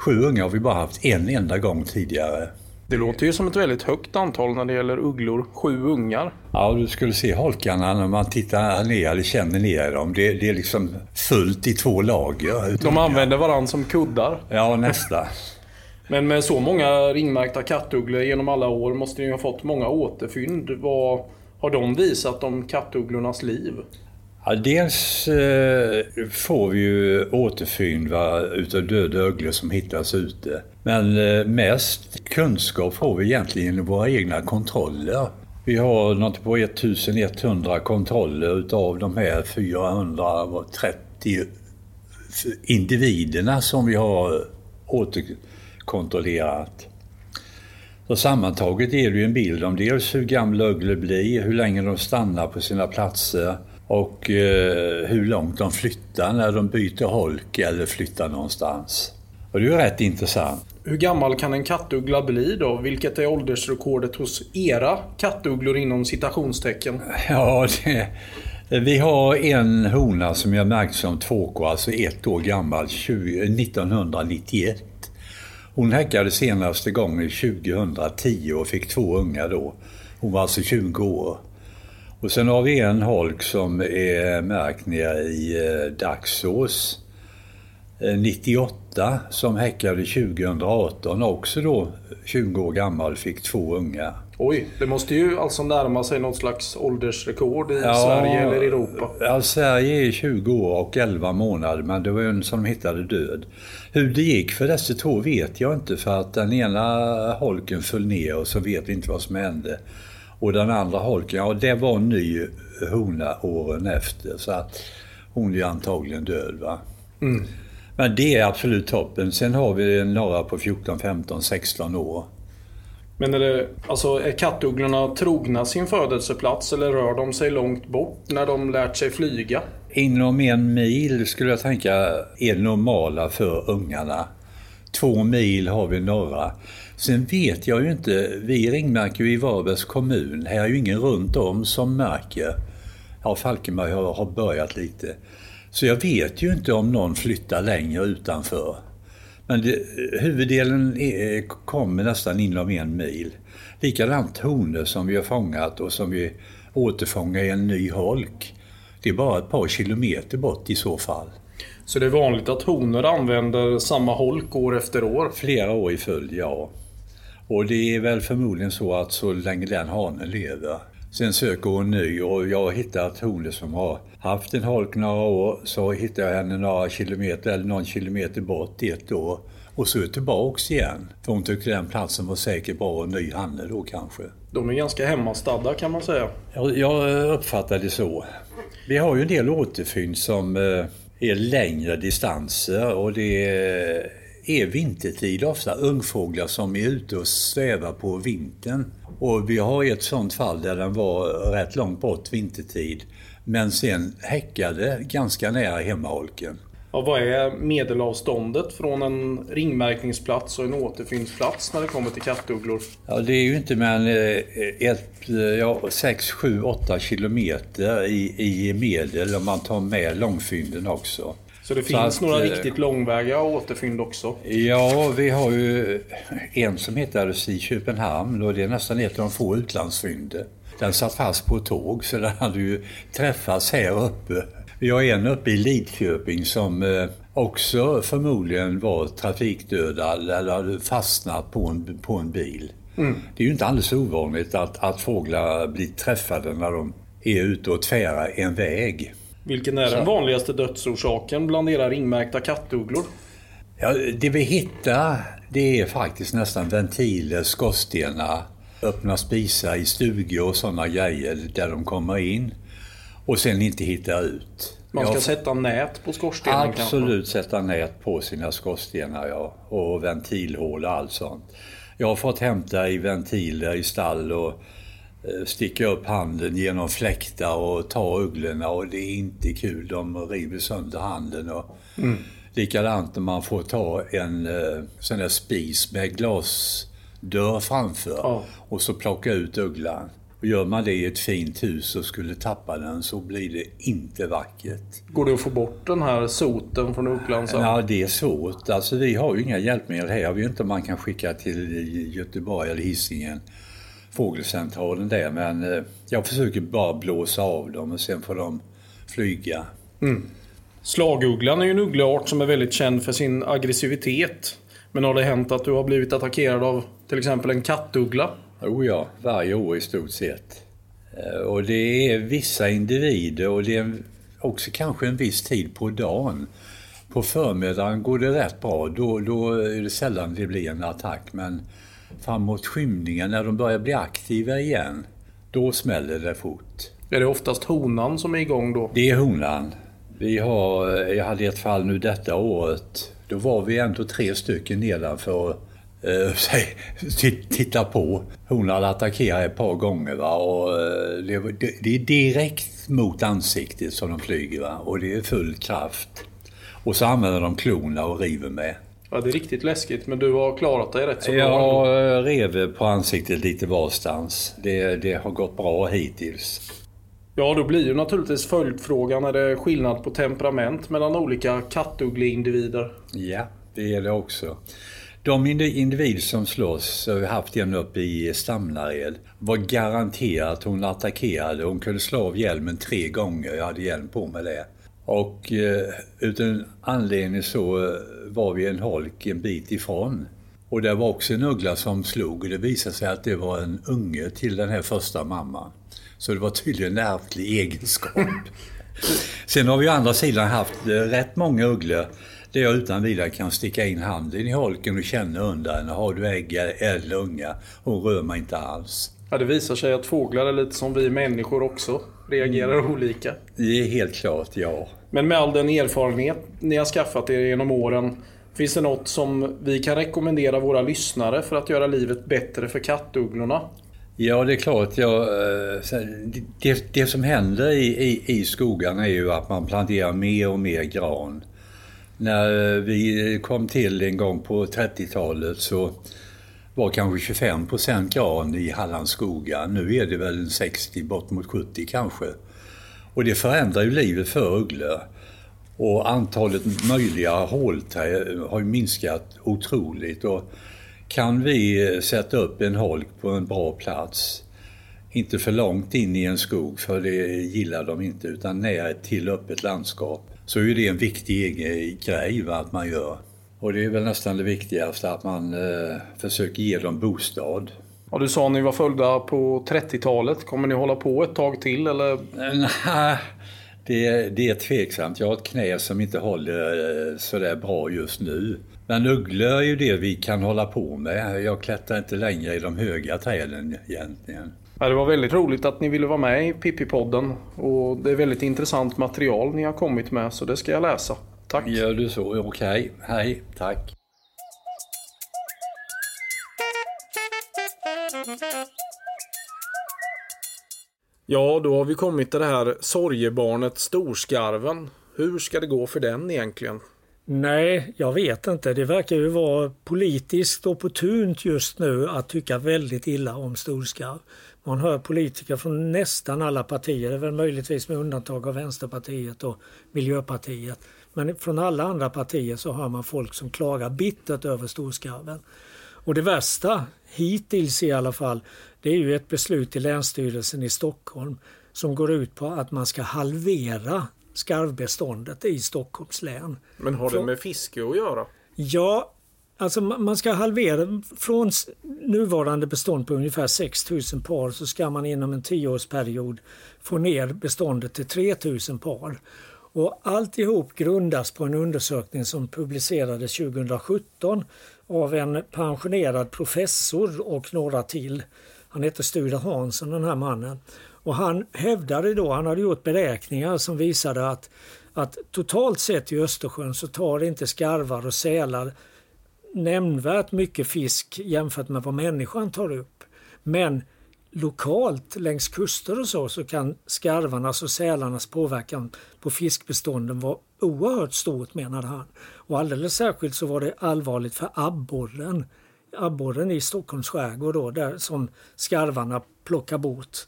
Sju unga har vi bara haft en enda gång tidigare. Det låter ju som ett väldigt högt antal när det gäller ugglor. Sju ungar. Ja, du skulle se holkarna när man tittar ner eller känner ner dem. Det, det är liksom fullt i två lager. De använder varandra som kuddar. Ja, nästa. *laughs* Men med så många ringmärkta kattugglor genom alla år måste ni ha fått många återfynd. Vad har de visat om kattugglornas liv? Ja, dels eh, får vi ju återfynd va, utav döda öglor som hittas ute. Men eh, mest kunskap får vi egentligen i våra egna kontroller. Vi har något på 1100 kontroller utav de här 430 individerna som vi har återkontrollerat. Så sammantaget är det ju en bild om dels hur gamla öglor blir, hur länge de stannar på sina platser och eh, hur långt de flyttar när de byter holk eller flyttar någonstans. Och det är ju rätt intressant. Hur gammal kan en kattuggla bli då? Vilket är åldersrekordet hos era kattugglor inom citationstecken? *laughs* Ja, det, vi har en hona som jag märkt som 2K, alltså ett år gammal, 20, 1991. Hon häckade senaste gången 2010 och fick två unga då. Hon var alltså 20 år. Och sen har vi en holk som är märkt nere i eh, Daxås 98 som häckade 2018 också då 20 år gammal fick två unga. Oj, det måste ju alltså närma sig något slags åldersrekord i ja, Sverige eller Europa. Ja, Sverige är 20 år och 11 månader men det var en som de hittade död. Hur det gick för dessa två vet jag inte för att den ena holken föll ner och så vet vi inte vad som hände. Och den andra holken, ja det var en ny hona åren efter så att hon är antagligen död. Va? Mm. Men det är absolut toppen. Sen har vi några på 14, 15, 16 år. Men är, det, alltså, är kattugglorna trogna sin födelseplats eller rör de sig långt bort när de lärt sig flyga? Inom en mil skulle jag tänka är normala för ungarna. Två mil har vi norra. Sen vet jag ju inte, vi ringmärker ju i Varbergs kommun. Här är ju ingen runt om som märker. Ja, Falkenberg har, har börjat lite. Så jag vet ju inte om någon flyttar längre utanför. Men det, huvuddelen är, kommer nästan inom en mil. Likadant honor som vi har fångat och som vi återfångar i en ny holk. Det är bara ett par kilometer bort i så fall. Så det är vanligt att honor använder samma holk år efter år? Flera år i följd, ja. Och det är väl förmodligen så att så länge den hanen lever. Sen söker hon ny och jag har hittat honor som har haft en holk några år. Så hittade jag henne några kilometer eller någon kilometer bort ett år. Och så tillbaks igen. För hon tyckte den platsen var säkert bra och ny hanne då kanske. De är ganska hemmastadda kan man säga. Jag, jag uppfattar det så. Vi har ju en del återfynd som eh, är längre distanser och det är vintertid ofta. Ungfåglar som är ute och svävar på vintern. Och vi har ett sånt fall där den var rätt långt bort vintertid. Men sen häckade ganska nära hemmaholken. Ja, vad är medelavståndet från en ringmärkningsplats och en återfyndsplats när det kommer till kattugglor? Ja, det är ju inte mer än eh, ett, eh, ja, 6, 7, 8 kilometer i, i medel om man tar med långfynden också. Så det finns så att, några eh, riktigt långväga återfynd också? Ja, vi har ju en som heter i Köpenhamn och det är nästan ett av de få utlandsfynden. Den satt fast på ett tåg så den hade ju träffats här uppe. Vi har en uppe i Lidköping som eh, också förmodligen var trafikdödad eller hade fastnat på en, på en bil. Mm. Det är ju inte alldeles ovanligt att, att fåglar blir träffade när de är ute och tvärar en väg. Vilken är Så. den vanligaste dödsorsaken bland era ringmärkta kattugglor? Ja, det vi hittar det är faktiskt nästan ventiler, skorstenar, öppna spisar i stugor och sådana grejer där de kommer in och sen inte hittar ut. Man ska ja, sätta nät på skorstenen Absolut kanske? sätta nät på sina skorstenar ja. Och ventilhål och allt sånt. Jag har fått hämta i ventiler i stall och eh, sticka upp handen genom fläktar och ta ugglorna och det är inte kul. De river sönder handen. Och mm. Likadant när man får ta en eh, sån där spis med glasdörr framför ja. och så plocka ut ugglan. Och gör man det i ett fint hus och skulle tappa den så blir det inte vackert. Går det att få bort den här soten från ugglan Ja, det är svårt. Alltså vi har ju inga hjälpmedel här. Jag vet inte om man kan skicka till Göteborg eller Hisingen fågelcentralen där. Men eh, jag försöker bara blåsa av dem och sen får de flyga. Mm. Slagugglan är ju en uggleart som är väldigt känd för sin aggressivitet. Men har det hänt att du har blivit attackerad av till exempel en kattuggla? Oh ja, varje år i stort sett. Eh, och det är vissa individer och det är också kanske en viss tid på dagen. På förmiddagen går det rätt bra, då, då är det sällan det blir en attack. Men framåt skymningen, när de börjar bli aktiva igen, då smäller det fort. Är det oftast honan som är igång då? Det är honan. Vi har, jag hade ett fall nu detta året. Då var vi ändå tre stycken nedanför titta på. Hon hade attackerat ett par gånger va? och eh, det, är direkt mot ansiktet som de flyger va? och det är full kraft. Och så använder de klorna och river med. Ja, det är riktigt läskigt, men du har klarat dig rätt så bra. Jag rev på ansiktet lite varstans. Det, det har gått bra hittills. Ja, då blir ju naturligtvis följdfrågan, är det skillnad på temperament mellan olika kattugglindivider? Ja, det är det också. De individer som slåss, så vi haft en uppe i Stamnared, var garanterat hon attackerade. Hon kunde slå av hjälmen tre gånger. Jag hade hjälm på mig det. Och eh, utan anledning så eh, var vi en holk en bit ifrån. Och det var också en uggla som slog och det visade sig att det var en unge till den här första mamman. Så det var tydligen en ärftlig egenskap. *laughs* Sen har vi å andra sidan haft eh, rätt många ugglor där jag utan vidare kan sticka in handen i holken och känna under henne. Har du ägg eller unga? Hon rör mig inte alls. Ja, det visar sig att fåglar är lite som vi människor också. Reagerar mm. olika. Det är helt klart, ja. Men med all den erfarenhet ni har skaffat er genom åren. Finns det något som vi kan rekommendera våra lyssnare för att göra livet bättre för kattugglorna? Ja, det är klart. Ja, eh, det, det som händer i, i, i skogarna är ju att man planterar mer och mer gran. När eh, vi kom till en gång på 30-talet så var kanske 25 procent gran i Hallands skogar. Nu är det väl 60, bort mot 70 kanske. Och det förändrar ju livet för ugglor. Och antalet möjliga hålträd har ju minskat otroligt. Och kan vi eh, sätta upp en holk på en bra plats, inte för långt in i en skog, för det gillar de inte, utan nära till öppet landskap, så är det en viktig grej va, att man gör. Och det är väl nästan det viktigaste, att man eh, försöker ge dem bostad. Ja, du sa att ni var födda på 30-talet. Kommer ni hålla på ett tag till eller? Nej, det, det är tveksamt. Jag har ett knä som inte håller eh, sådär bra just nu. Men ugglor är ju det vi kan hålla på med. Jag klättrar inte längre i de höga träden egentligen. Ja, det var väldigt roligt att ni ville vara med i Pippi-podden. Och det är väldigt intressant material ni har kommit med, så det ska jag läsa. Tack! Gör du så? Okej. Okay. Hej, tack! Ja, då har vi kommit till det här sorgebarnet Storskarven. Hur ska det gå för den egentligen? Nej, jag vet inte. Det verkar ju vara politiskt opportunt just nu att tycka väldigt illa om storskarv. Man hör politiker från nästan alla partier, det är väl möjligtvis med undantag av Vänsterpartiet och Miljöpartiet. Men från alla andra partier så hör man folk som klagar bittert över storskarven. Och det värsta, hittills i alla fall, det är ju ett beslut i Länsstyrelsen i Stockholm som går ut på att man ska halvera skarvbeståndet i Stockholms län. Men har det med fiske att göra? Ja, alltså man ska halvera från nuvarande bestånd på ungefär 6000 par så ska man inom en tioårsperiod få ner beståndet till 3000 par. Och alltihop grundas på en undersökning som publicerades 2017 av en pensionerad professor och några till. Han heter Sture Hansson den här mannen. Och han hävdade då, han hade gjort beräkningar som visade att, att totalt sett i Östersjön så tar inte skarvar och sälar nämnvärt mycket fisk jämfört med vad människan tar upp. Men lokalt längs kuster och så, så kan skarvarnas och sälarnas påverkan på fiskbestånden vara oerhört stort menade han. Och alldeles särskilt så var det allvarligt för abborren. Abborren i Stockholms skärgård då, där som skarvarna plockar bort.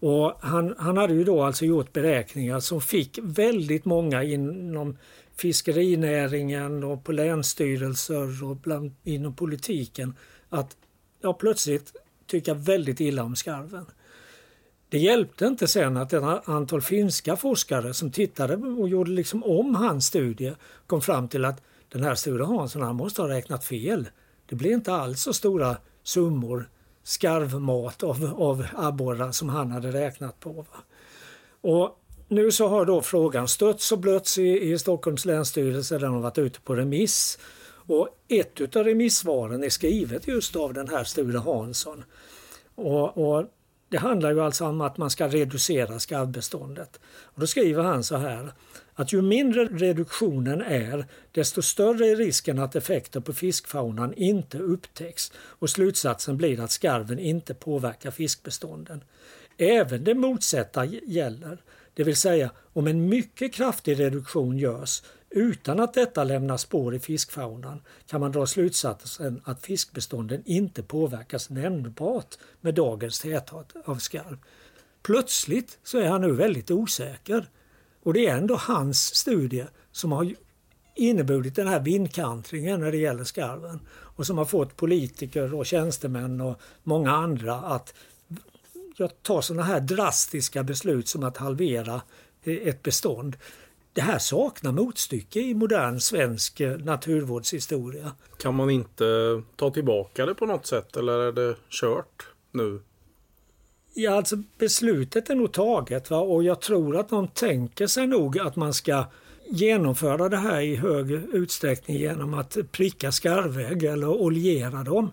Och han, han hade ju då alltså gjort beräkningar som fick väldigt många inom fiskerinäringen och på länsstyrelser och bland, inom politiken att ja, plötsligt tycka väldigt illa om skarven. Det hjälpte inte sen att ett antal finska forskare som tittade och gjorde liksom om hans studie kom fram till att den här Sture Hansson han måste ha räknat fel. Det blir inte alls så stora summor skarvmat av, av abborrar som han hade räknat på. Va? Och nu så har då frågan stötts och blötts i, i Stockholms länsstyrelse. Den har varit ute på remiss. Och ett av remissvaren är skrivet just av den här Sture Hansson. Och, och det handlar ju alltså om att man ska reducera skarvbeståndet. Och då skriver han så här att ju mindre reduktionen är desto större är risken att effekter på fiskfaunan inte upptäcks och slutsatsen blir att skarven inte påverkar fiskbestånden. Även det motsatta gäller, det vill säga om en mycket kraftig reduktion görs utan att detta lämnar spår i fiskfaunan kan man dra slutsatsen att fiskbestånden inte påverkas nämnbart med dagens täthet av skarv. Plötsligt så är han nu väldigt osäker och det är ändå hans studie som har inneburit den här vindkantringen när det gäller skarven och som har fått politiker och tjänstemän och många andra att ta sådana här drastiska beslut som att halvera ett bestånd. Det här saknar motstycke i modern svensk eh, naturvårdshistoria. Kan man inte ta tillbaka det på något sätt eller är det kört nu? Ja, alltså beslutet är nog taget va? och jag tror att de tänker sig nog att man ska genomföra det här i hög utsträckning genom att pricka skarvägg eller oljera dem.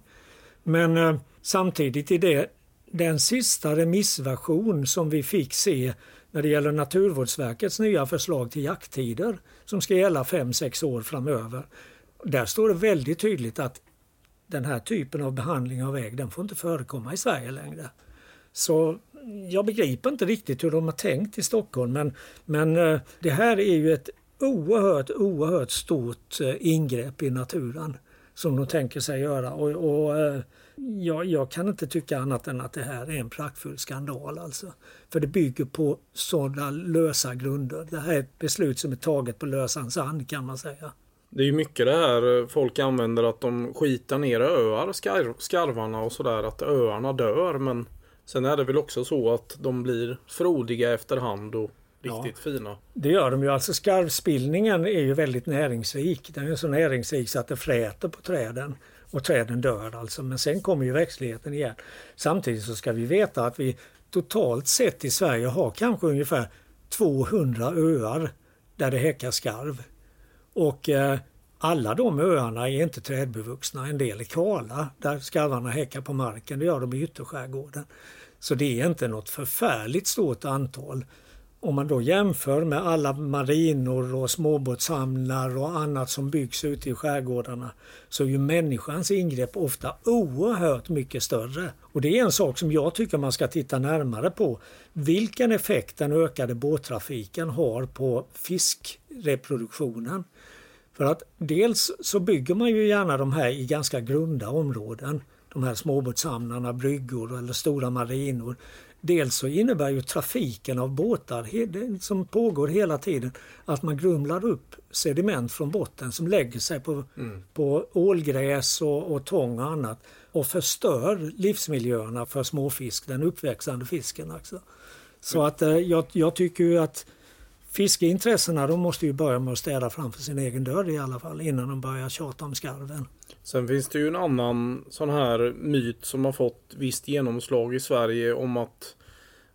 Men eh, samtidigt i det, den sista remissversion som vi fick se när det gäller Naturvårdsverkets nya förslag till jakttider som ska gälla 5-6 år framöver. Där står det väldigt tydligt att den här typen av behandling av ägg den får inte förekomma i Sverige längre. Så jag begriper inte riktigt hur de har tänkt i Stockholm men, men eh, det här är ju ett oerhört, oerhört stort eh, ingrepp i naturen som de tänker sig göra. Och, och eh, jag, jag, kan inte tycka annat än att det här är en praktfull skandal. Alltså. För det bygger på sådana lösa grunder. Det här är ett beslut som är taget på lösan sand kan man säga. Det är ju mycket det här folk använder att de skitar ner öar, skarv, skarvarna och sådär. Att öarna dör men sen är det väl också så att de blir frodiga efterhand och riktigt ja, fina. Det gör de ju. Alltså skarvspillningen är ju väldigt näringsrik. Den är så näringsrik så att det fräter på träden och träden dör alltså. Men sen kommer ju växtligheten igen. Samtidigt så ska vi veta att vi totalt sett i Sverige har kanske ungefär 200 öar där det häckar skarv. Och eh, alla de öarna är inte trädbevuxna. En del är kala där skarvarna häckar på marken. Det gör de i ytterskärgården. Så det är inte något förfärligt stort antal. Om man då jämför med alla marinor och småbåtshamnar och annat som byggs ute i skärgårdarna så är ju människans ingrepp ofta oerhört mycket större. Och det är en sak som jag tycker man ska titta närmare på. Vilken effekt den ökade båttrafiken har på fiskreproduktionen. För att dels så bygger man ju gärna de här i ganska grunda områden. De här småbåtshamnarna, bryggor eller stora marinor Dels så innebär ju trafiken av båtar som pågår hela tiden att man grumlar upp sediment från botten som lägger sig på, mm. på ålgräs och, och tång och annat och förstör livsmiljöerna för småfisk, den uppväxande fisken. Alltså. Så mm. att eh, jag, jag tycker ju att fiskeintressena de måste ju börja med att städa framför sin egen dörr i alla fall innan de börjar tjata om skarven. Sen finns det ju en annan sån här myt som har fått visst genomslag i Sverige om att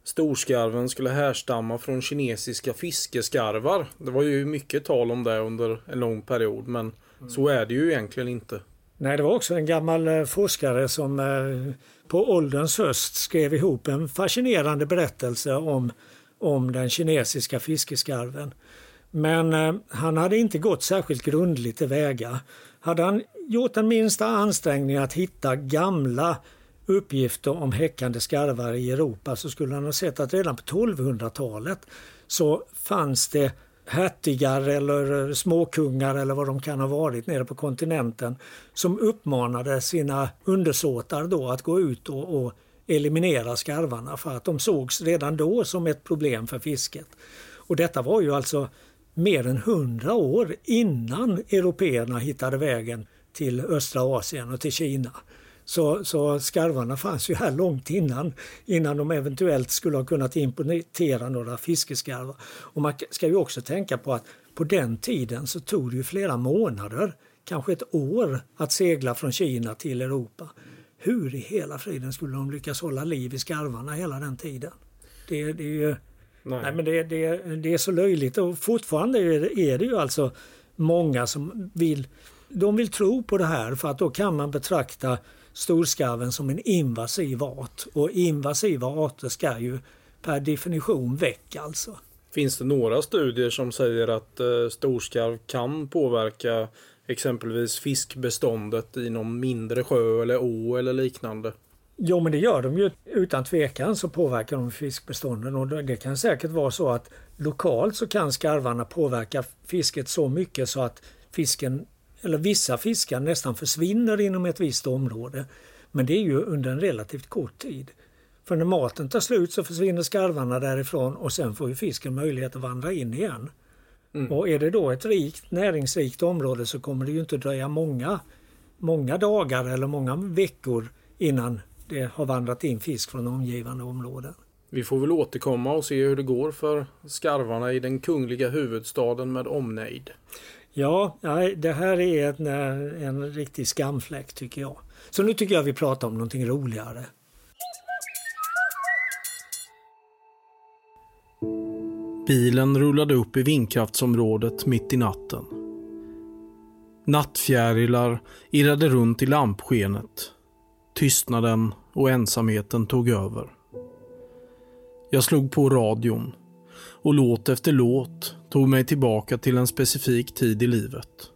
storskarven skulle härstamma från kinesiska fiskeskarvar. Det var ju mycket tal om det under en lång period men mm. så är det ju egentligen inte. Nej, det var också en gammal eh, forskare som eh, på ålderns höst skrev ihop en fascinerande berättelse om, om den kinesiska fiskeskarven. Men eh, han hade inte gått särskilt grundligt tillväga. Hade han gjort den minsta ansträngning att hitta gamla uppgifter om häckande skarvar i Europa så skulle han ha sett att redan på 1200-talet så fanns det hertigar eller eh, småkungar eller vad de kan ha varit nere på kontinenten som uppmanade sina undersåtar då att gå ut och, och eliminera skarvarna för att de sågs redan då som ett problem för fisket. Och detta var ju alltså mer än hundra år innan européerna hittade vägen till östra Asien och till Kina. Så, så skarvarna fanns ju här långt innan, innan de eventuellt skulle ha kunnat importera några fiskeskarvar. Och man ska ju också tänka på att på den tiden så tog det ju flera månader, kanske ett år, att segla från Kina till Europa. Hur i hela friden skulle de lyckas hålla liv i skarvarna hela den tiden? Det, det är ju... Nej. nej men det, det, det, är så löjligt och fortfarande är det, är det ju alltså många som vill de vill tro på det här för att då kan man betrakta storskarven som en invasiv art och invasiva arter ska ju per definition väck alltså. Finns det några studier som säger att eh, storskarv kan påverka exempelvis fiskbeståndet i någon mindre sjö eller å eller liknande? Jo men det gör de ju. Utan tvekan så påverkar de fiskbestånden och det kan säkert vara så att lokalt så kan skarvarna påverka fisket så mycket så att fisken, eller vissa fiskar nästan försvinner inom ett visst område. Men det är ju under en relativt kort tid. För när maten tar slut så försvinner skarvarna därifrån och sen får ju fisken möjlighet att vandra in igen. Mm. Och är det då ett rikt, näringsrikt område så kommer det ju inte dröja många, många dagar eller många veckor innan det har vandrat in fisk från omgivande områden. Vi får väl återkomma och se hur det går för skarvarna i den kungliga huvudstaden med omnejd. Ja, det här är en, en riktig skamfläck tycker jag. Så nu tycker jag vi pratar om någonting roligare. Bilen rullade upp i vindkraftsområdet mitt i natten. Nattfjärilar irrade runt i lampskenet. Tystnaden och ensamheten tog över. Jag slog på radion och låt efter låt tog mig tillbaka till en specifik tid i livet.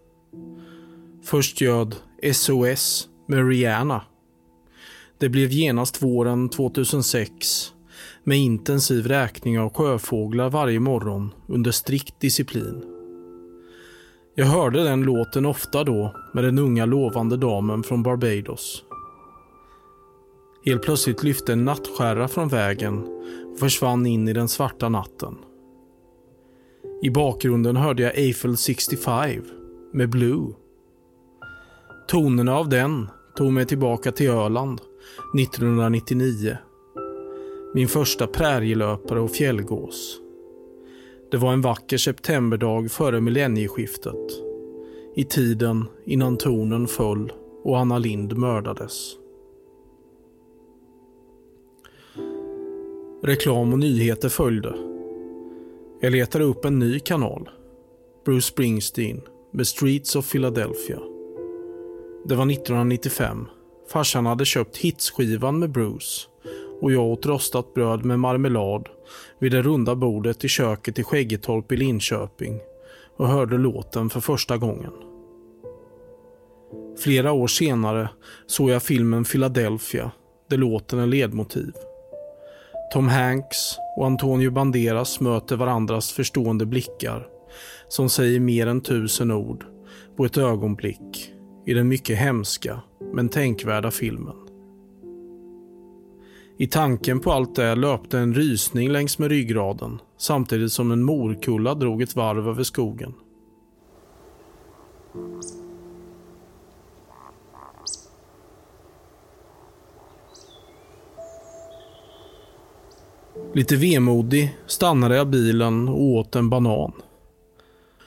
Först göd SOS med Rihanna. Det blev genast våren 2006 med intensiv räkning av sjöfåglar varje morgon under strikt disciplin. Jag hörde den låten ofta då med den unga lovande damen från Barbados. Helt plötsligt lyfte en nattskärra från vägen och försvann in i den svarta natten. I bakgrunden hörde jag Eiffel 65 med Blue. Tonerna av den tog mig tillbaka till Öland 1999 min första prärielöpare och fjällgås. Det var en vacker septemberdag före millennieskiftet. I tiden innan tonen föll och Anna Lind mördades. Reklam och nyheter följde. Jag letade upp en ny kanal. Bruce Springsteen med Streets of Philadelphia. Det var 1995. Farsan hade köpt hitsskivan med Bruce och jag åt rostat bröd med marmelad vid det runda bordet i köket i Skäggetorp i Linköping och hörde låten för första gången. Flera år senare såg jag filmen Philadelphia där låten är ledmotiv. Tom Hanks och Antonio Banderas möter varandras förstående blickar som säger mer än tusen ord på ett ögonblick i den mycket hemska men tänkvärda filmen. I tanken på allt det löpte en rysning längs med ryggraden samtidigt som en morkulla drog ett varv över skogen. Lite vemodig stannade jag bilen och åt en banan.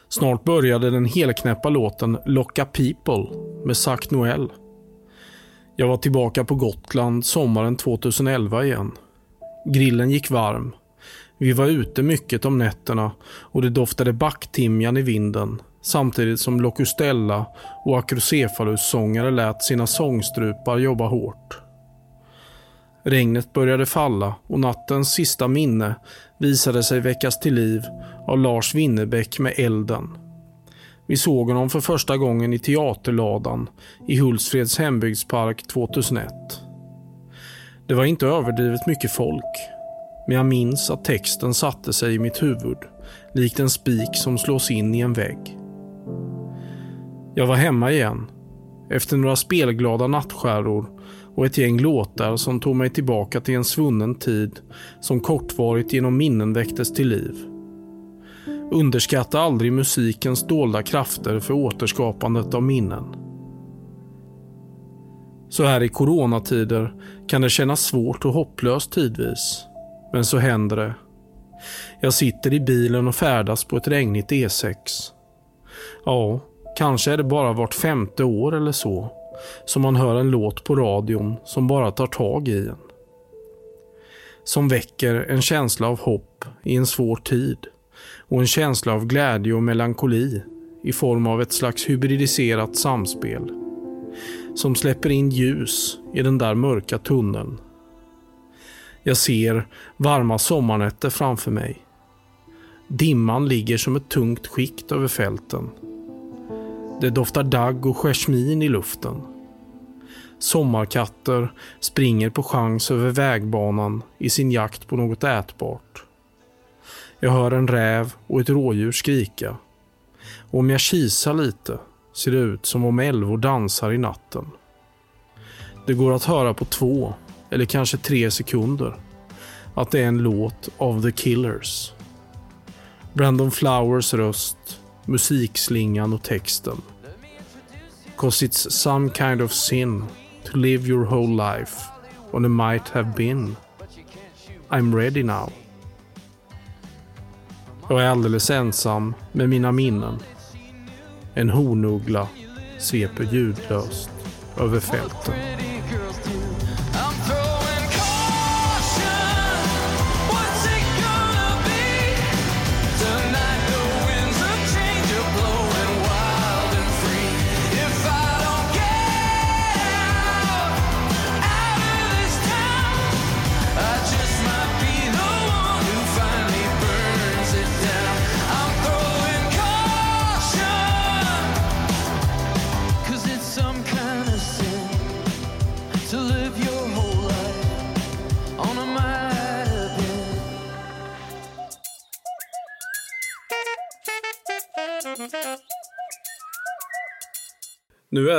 Snart började den helknäppa låten Locka People med Zac Noel. Jag var tillbaka på Gotland sommaren 2011 igen. Grillen gick varm. Vi var ute mycket om nätterna och det doftade backtimjan i vinden samtidigt som Locustella och Acrocephalus-sångare lät sina sångstrupar jobba hårt. Regnet började falla och nattens sista minne visade sig väckas till liv av Lars Winnerbäck med Elden. Vi såg honom för första gången i Teaterladan i Hultsfreds hembygdspark 2001. Det var inte överdrivet mycket folk, men jag minns att texten satte sig i mitt huvud likt en spik som slås in i en vägg. Jag var hemma igen, efter några spelglada nattskärror och ett gäng låtar som tog mig tillbaka till en svunnen tid som kortvarigt genom minnen väcktes till liv. Underskatta aldrig musikens dolda krafter för återskapandet av minnen. Så här i coronatider kan det kännas svårt och hopplöst tidvis. Men så händer det. Jag sitter i bilen och färdas på ett regnigt E6. Ja, kanske är det bara vart femte år eller så som man hör en låt på radion som bara tar tag i en. Som väcker en känsla av hopp i en svår tid och en känsla av glädje och melankoli i form av ett slags hybridiserat samspel. Som släpper in ljus i den där mörka tunneln. Jag ser varma sommarnätter framför mig. Dimman ligger som ett tungt skikt över fälten. Det doftar dagg och jasmin i luften. Sommarkatter springer på chans över vägbanan i sin jakt på något ätbart. Jag hör en räv och ett rådjur skrika. Och om jag kisar lite ser det ut som om älvor dansar i natten. Det går att höra på två, eller kanske tre sekunder, att det är en låt av The Killers. Brandon Flowers röst, musikslingan och texten. Cause it's some kind of sin to live your whole life on it might have been. I'm ready now. Jag är alldeles ensam med mina minnen. En hornuggla sveper ljudlöst över fälten.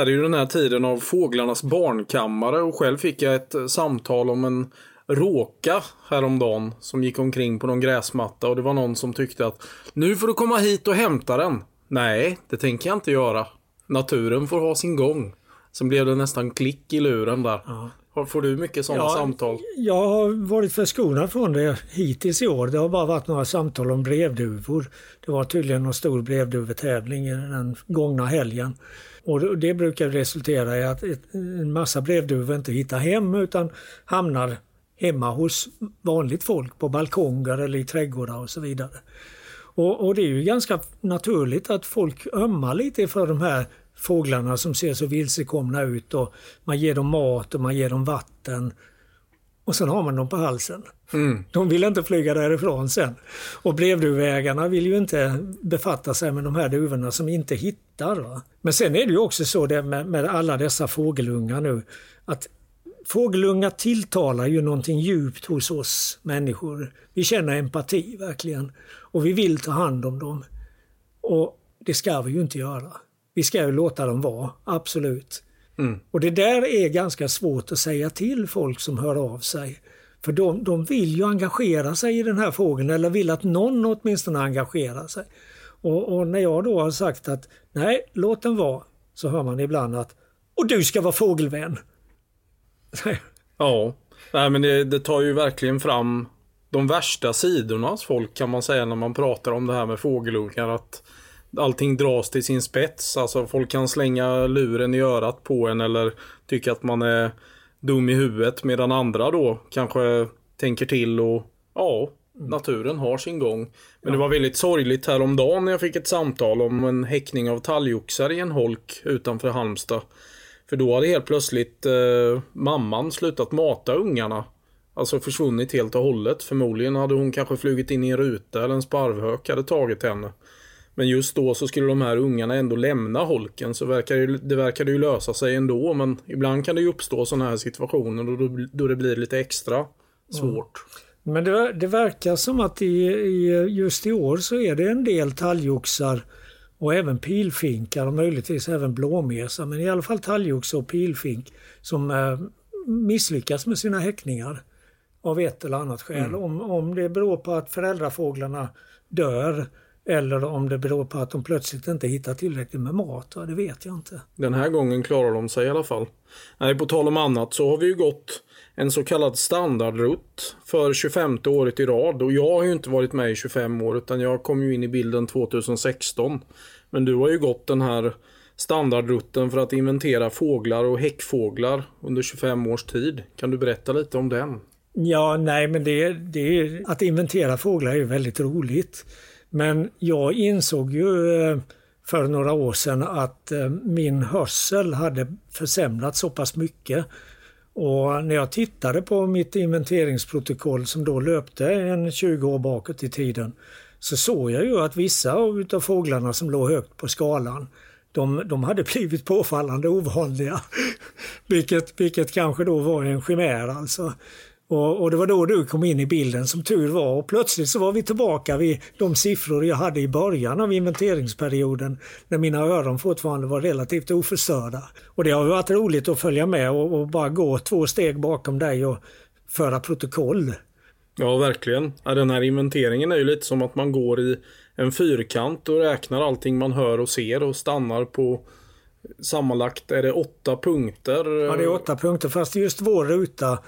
Är det ju den här tiden av fåglarnas barnkammare och själv fick jag ett samtal om en råka häromdagen som gick omkring på någon gräsmatta och det var någon som tyckte att nu får du komma hit och hämta den. Nej, det tänker jag inte göra. Naturen får ha sin gång. Sen blev det nästan klick i luren där. Ja. Får du mycket sådana Ja, samtal? Jag har varit förskonad från det hittills i år. Det har bara varit några samtal om brevduvor. Det var tydligen någon stor brevduvetävling den gångna helgen. Och det brukar resultera i att en massa brevduvor inte hittar hem utan hamnar hemma hos vanligt folk på balkonger eller i trädgårdar och så vidare. Och, och det är ju ganska naturligt att folk ömmar lite för de här fåglarna som ser så vilsekomna ut och man ger dem mat och man ger dem vatten. Och sen har man dem på halsen. De vill inte flyga därifrån sen. Och brevduvägarna vill ju inte befatta sig med de här duvorna som inte hittar. Va? Men sen är det ju också så det med, med alla dessa fågelungar nu att fågelungar tilltalar ju någonting djupt hos oss människor. Vi känner empati verkligen och vi vill ta hand om dem. Och det ska vi ju inte göra. Vi ska ju låta dem vara, absolut. Och det där är ganska svårt att säga till folk som hör av sig. För de, de vill ju engagera sig i den här fågeln eller vill att någon åtminstone engagerar sig. Och, och när jag då har sagt att nej, låt den vara, så hör man ibland att och du ska vara fågelvän. *laughs* Ja, nej men det, det tar ju verkligen fram de värsta sidorna hos folk kan man säga när man pratar om det här med fågelungar. Att allting dras till sin spets. Alltså folk kan slänga luren i örat på en eller tycka att man är dum i huvudet medan andra då kanske tänker till och ja, naturen har sin gång. Men det var väldigt sorgligt häromdagen när jag fick ett samtal om en häckning av talgoxar i en holk utanför Halmstad. För då hade helt plötsligt eh, mamman slutat mata ungarna. Alltså försvunnit helt och hållet. Förmodligen hade hon kanske flugit in i en ruta eller en sparvhök hade tagit henne. Men just då så skulle de här ungarna ändå lämna holken så verkar det, det verkade ju lösa sig ändå. Men ibland kan det ju uppstå sådana här situationer då, då det blir lite extra svårt. Men det, det verkar som att i, i, just i år så är det en del talgoxar och även pilfinkar och möjligtvis även blåmesar. Men i alla fall talgoxe och pilfink som eh, misslyckas med sina häckningar av ett eller annat skäl. Om, om det beror på att föräldrafåglarna dör Eller om det beror på att de plötsligt inte hittar tillräckligt med mat. Det vet jag inte. Den här gången klarar de sig i alla fall. Nej, på tal om annat så har vi ju gått en så kallad standardrutt för 25 året i rad. Och jag har ju inte varit med i 25 år utan jag kom ju in i bilden 2016. Men du har ju gått den här standardrutten för att inventera fåglar och häckfåglar under 25 års tid. Kan du berätta lite om den? Ja, nej men det, det, att inventera fåglar är ju väldigt roligt. Men jag insåg ju eh, för några år sedan att eh, min hörsel hade försämrats så pass mycket. Och när jag tittade på mitt inventeringsprotokoll som då löpte en 20 år bakåt i tiden så såg jag ju att vissa av fåglarna som låg högt på skalan de, de hade blivit påfallande ovanliga. *laughs* vilket, vilket kanske då var en chimär alltså. Och, och, det var då du kom in i bilden som tur var och plötsligt så var vi tillbaka vid de siffror jag hade i början av inventeringsperioden när mina öron fortfarande var relativt oförstörda. Och det har varit roligt att följa med och, och bara gå två steg bakom dig och föra protokoll. Ja, verkligen. den här inventeringen är ju lite som att man går i en fyrkant och räknar allting man hör och ser och stannar på sammanlagt är det åtta punkter. Ja, det är åtta punkter fast just vår ruta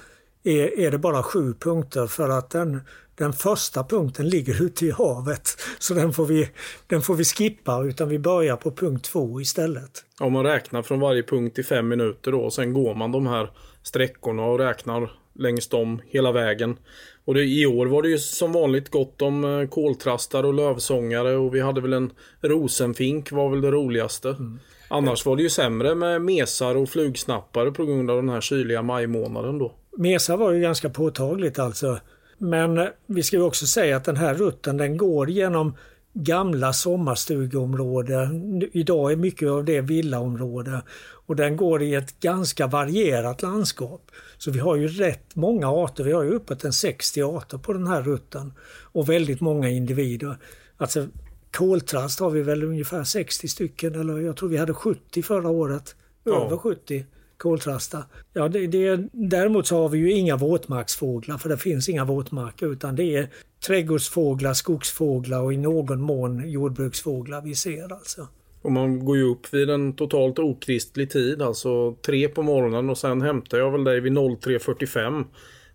är, är det bara sju punkter för att den, den första punkten ligger ute i havet. *laughs* Så den får, vi, den får vi skippa utan vi börjar på punkt två istället. Om man räknar från varje punkt i fem minuter då och sen går man de här sträckorna och räknar längs dem hela vägen. Och det, i år var det ju som vanligt gott om eh, koltrastar och lövsångare och vi hade väl en rosenfink var väl det roligaste. Mm. Annars var det ju sämre med mesar och flugsnappare på grund av den här kyliga majmånaden då. Mesar var ju ganska påtagligt alltså. Men eh, vi ska ju också säga att den här rutten den går genom gamla sommarstugområden. Idag är mycket av det villaområde och den går i ett ganska varierat landskap. Så vi har ju rätt många arter, vi har ju uppåt en 60 arter på den här rutten och väldigt många individer. Alltså koltrast har vi väl ungefär 60 stycken eller jag tror vi hade 70 förra året. Ja. Över 70 koltrasta. Ja, det, det, däremot så har vi ju inga våtmarksfåglar för det finns inga våtmarker utan det är trädgårdsfåglar, skogsfåglar och i någon mån jordbruksfåglar vi ser alltså. Och man går ju upp vid en totalt okristlig tid, alltså tre på morgonen och sen hämtar jag väl dig vid 03.45.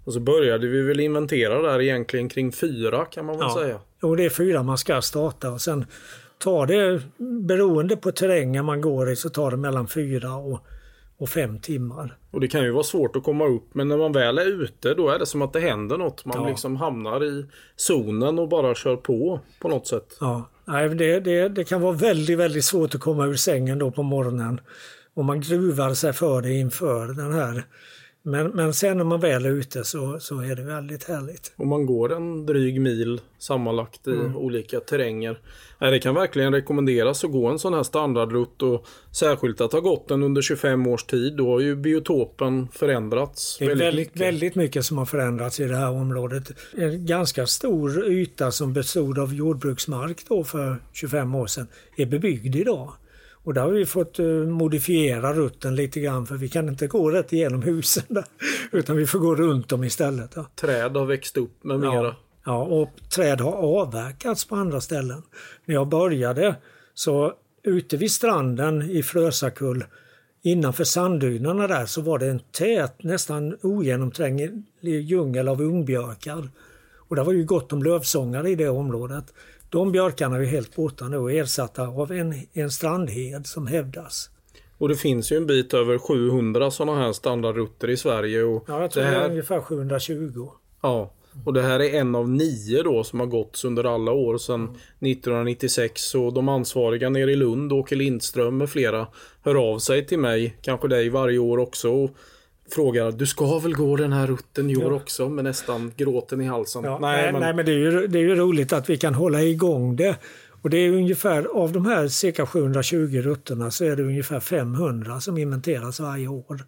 Och så började vi väl inventera där egentligen kring fyra kan man väl ja. säga. Jo, det är fyra man ska starta och sen tar det, beroende på terrängen man går i, så tar det mellan fyra och och fem timmar. Och det kan ju vara svårt att komma upp men när man väl är ute då är det som att det händer något. Man ja. liksom hamnar i zonen och bara kör på på något sätt. Ja, Nej, det, det, det kan vara väldigt, väldigt svårt att komma ur sängen då på morgonen. Och man gruvar sig för det inför den här men, men sen när man väl är ute så, så är det väldigt härligt. Och man går en dryg mil sammanlagt i mm. olika terränger. Det kan verkligen rekommenderas att gå en sån här standardrutt och särskilt att ha gått den under 25 års tid. Då har ju biotopen förändrats. Det är väldigt, väldigt mycket. väldigt mycket som har förändrats i det här området. En ganska stor yta som bestod av jordbruksmark då för 25 år sedan är bebyggd idag. Och där har vi fått uh, modifiera rutten lite grann för vi kan inte gå rätt igenom husen där, *laughs* utan vi får gå runt dem istället. Ja. Träd har växt upp med mera. Ja, ja, och träd har avverkats på andra ställen. När jag började så ute vid stranden i Frösakull innanför sanddynerna där så var det en tät, nästan ogenomtränglig djungel av ungbjörkar. Och det var ju gott om lövsångare i det området. De björkarna är helt borta nu och ersatta av en, en strandhed som hävdas. Och det finns ju en bit över 700 sådana här standardrutter i Sverige. Och ja, jag tror det, här... det är ungefär 720. Ja, och det här är en av nio då som har gått under alla år sedan 1996. Och de ansvariga nere i Lund, Åke Lindström med flera, hör av sig till mig, kanske dig varje år också. Och frågar du ska väl gå den här rutten i år ja. också med nästan gråten i halsen. Ja, nej, men... nej, men det är, ju, det är ju roligt att vi kan hålla igång det. Och det är ungefär av de här cirka 720 rutterna så är det ungefär 500 som inventeras varje år.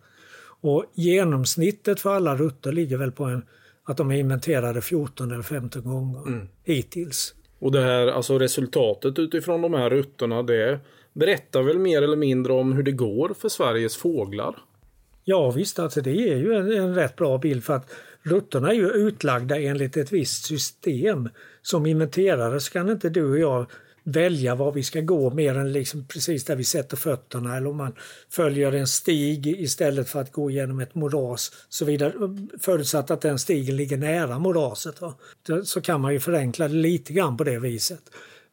Och genomsnittet för alla rutter ligger väl på en, att de är inventerade 14 eller 15 gånger mm. hittills. Och det här, alltså resultatet utifrån de här rutterna det berättar väl mer eller mindre om hur det går för Sveriges fåglar? Ja visst, alltså det är ju en, en rätt bra bild för att rutterna är ju utlagda enligt ett visst system. Som inventerare så kan inte du och jag välja var vi ska gå mer än liksom precis där vi sätter fötterna eller om man följer en stig istället för att gå genom ett moras. Så vidare. Förutsatt att den stigen ligger nära moraset. Va? Så kan man ju förenkla det lite grann på det viset.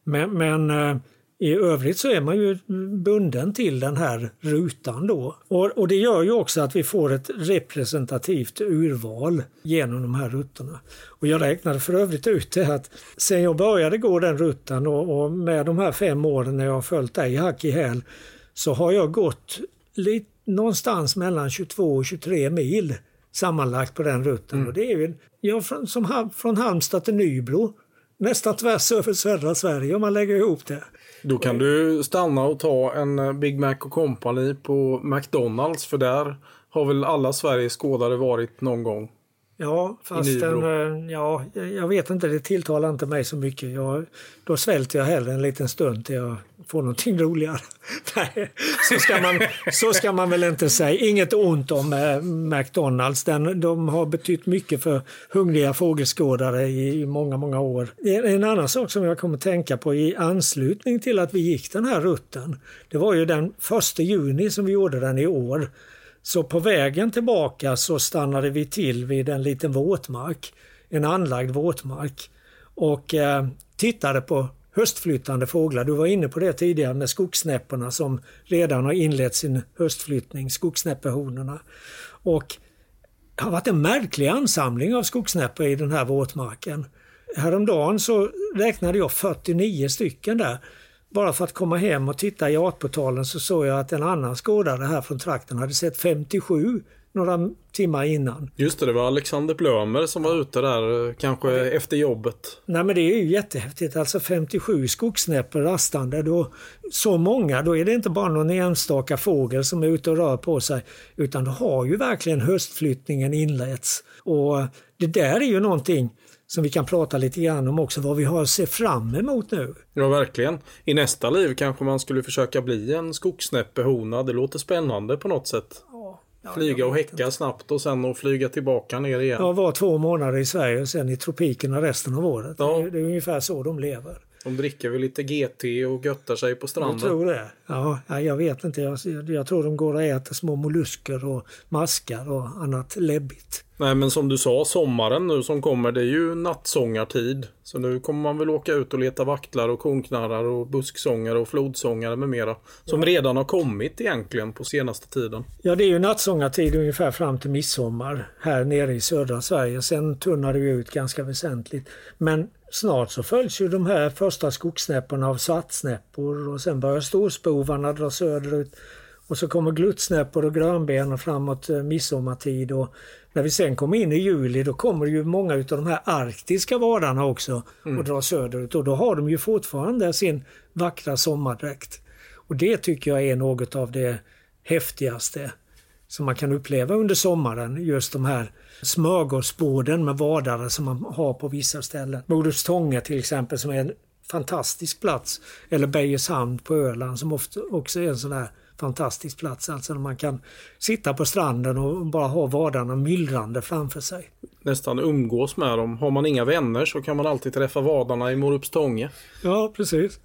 Men, men eh, i övrigt så är man ju bunden till den här rutan då. Och, och, det gör ju också att vi får ett representativt urval genom de här rutterna. Och jag räknade för övrigt ut det att sen jag började gå den rutten och, och med de här fem åren när jag har följt dig hack i häl så har jag gått lite, någonstans mellan 22 och 23 mil sammanlagt på den rutten. Mm. Och det är ju, ja, från, som, från Halmstad till Nybro nästan tvärs över södra Sverige om man lägger ihop det. Då kan du stanna och ta en eh, Big Mac och Company på McDonalds för där har väl alla Sveriges skådare varit någon gång. Ja, fast den, eh, ja, jag vet inte, det tilltalar inte mig så mycket. Jag, då svälter jag hellre en liten stund till jag får någonting *laughs* roligare. Nej, så ska, man, så ska man väl inte säga. Inget ont om eh, McDonalds. Den, de har betytt mycket för hungriga fågelskådare i, i många, många år. En, en annan sak som jag kommer tänka på i anslutning till att vi gick den här rutten. Det var ju den första juni som vi gjorde den i år. Så på vägen tillbaka så stannade vi till vid en liten våtmark, en anlagd våtmark och eh, tittade på höstflyttande fåglar. Du var inne på det tidigare med skogssnäpporna som redan har inlett sin höstflyttning, skogssnäppehonorna. Och det har varit en märklig ansamling av skogssnäppor i den här våtmarken. Häromdagen så räknade jag 49 stycken där. Bara för att komma hem och titta i artportalen så såg jag att en annan skådare här från trakten hade sett 57 några timmar innan. Just det, det var Alexander Blömer som var ute där eh, kanske ja, efter jobbet. Nej men det är ju jättehäftigt. Alltså 57 skogssnäppor rastande. Då, så många, då är det inte bara någon enstaka fågel som är ute och rör på sig. Utan då har ju verkligen höstflyttningen inletts. Och det där är ju någonting som vi kan prata lite grann om också, vad vi har att se fram emot nu. Ja, verkligen. I nästa liv kanske man skulle försöka bli en skogssnäppehona. Det låter spännande på något sätt. Ja, flyga och häcka inte. snabbt och sen och flyga tillbaka ner igen. Ja, var två månader i Sverige och sen i tropikerna resten av året. Ja. Det, är, det är ungefär så de lever. De dricker väl lite GT och göttar sig på stranden? Jag tror det. Ja, jag vet inte. Jag, jag tror de går och äter små mollusker och maskar och annat läbbigt. Nej men som du sa, sommaren nu som kommer det är ju nattsångartid. Så nu kommer man väl åka ut och leta vaktlar och konknarrar och busksångare och flodsångare med mera. Som ja. redan har kommit egentligen på senaste tiden. Ja det är ju nattsångartid ungefär fram till midsommar här nere i södra Sverige. Sen tunnar det ut ganska väsentligt. Men snart så följs ju de här första skogssnäpporna av svartsnäppor och sen börjar storspovarna dra söderut. Och så kommer gluttsnäppor och grönben framåt eh, midsommartid och när vi sen kommer in i juli då kommer ju många av de här arktiska vadarna också mm. och drar söderut och då har de ju fortfarande sin vackra sommardräkt. Och det tycker jag är något av det häftigaste som man kan uppleva under sommaren. Just de här smörgåsborden med vadare som man har på vissa ställen. Modustånga till exempel som är en fantastisk plats. Eller Beijershamn på Öland som ofta också är en sån här fantastisk plats. Alltså när man kan sitta på stranden och bara ha vadarna myllrande framför sig. Nästan umgås med dem. Har man inga vänner så kan man alltid träffa vadarna i Morupstånge. Ja, precis.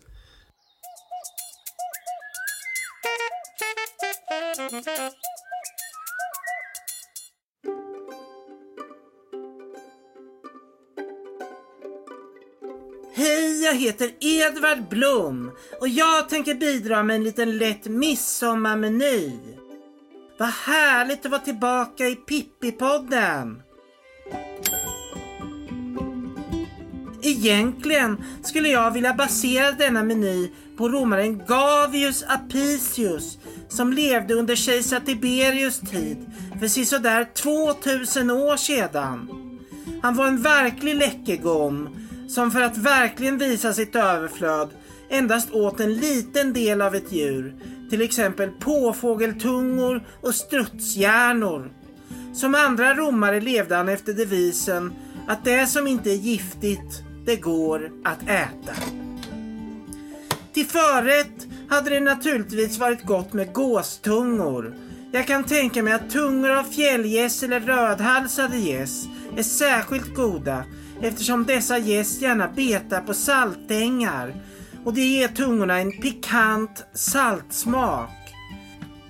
Jag heter Edvard Blom och jag tänker bidra med en liten lätt midsommarmeny. Vad härligt att vara tillbaka i Pippi-podden! Egentligen skulle jag vilja basera denna meny på romaren Gavius Apicius som levde under kejsar Tiberius tid för sisådär 2000 år sedan. Han var en verklig läckegom som för att verkligen visa sitt överflöd endast åt en liten del av ett djur, till exempel påfågeltungor och strutshjärnor. Som andra romare levde han efter devisen att det som inte är giftigt, det går att äta. Till förrätt hade det naturligtvis varit gott med gåstungor, Jag kan tänka mig att tungor av fjällgäss eller rödhalsade gäss är särskilt goda eftersom dessa gäss gärna betar på saltängar och det ger tungorna en pikant saltsmak.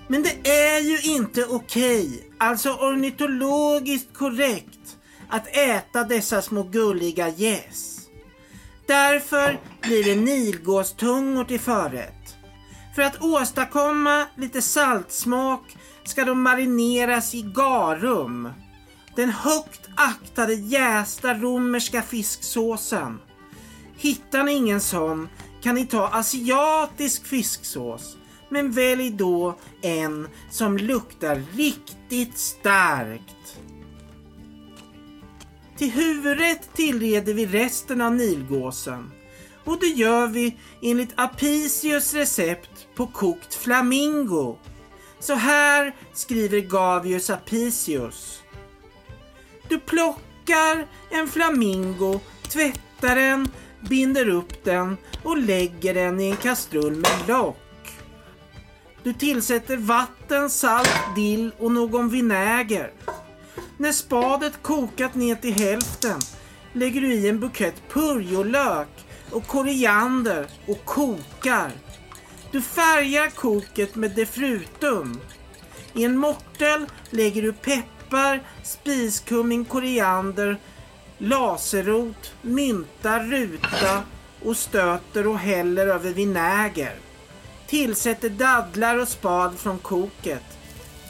Men det är ju inte okej, alltså ornitologiskt korrekt, att äta dessa små gulliga gäss. Därför blir det nilgåstungor till förrätt. För att åstadkomma lite saltsmak ska de marineras i garum. Den högt aktade jästa romerska fisksåsen. Hittar ni ingen sån kan ni ta asiatisk fisksås. Men välj då en som luktar riktigt starkt. Till huvudrätt tillreder vi resten av nilgåsen. Och det gör vi enligt Apicius recept på kokt flamingo. Så här skriver Gavius Apicius. Du plockar en flamingo, tvättar den, binder upp den och lägger den i en kastrull med lock. Du tillsätter vatten, salt, dill och någon vinäger. När spadet kokat ner till hälften lägger du i en bukett purjolök och koriander och kokar. Du färgar koket med defrutum. I en mortel lägger du peppar, spiskummin, koriander, laserrot, mynta, ruta och stöter och häller över vinäger. Tillsätter dadlar och spad från koket.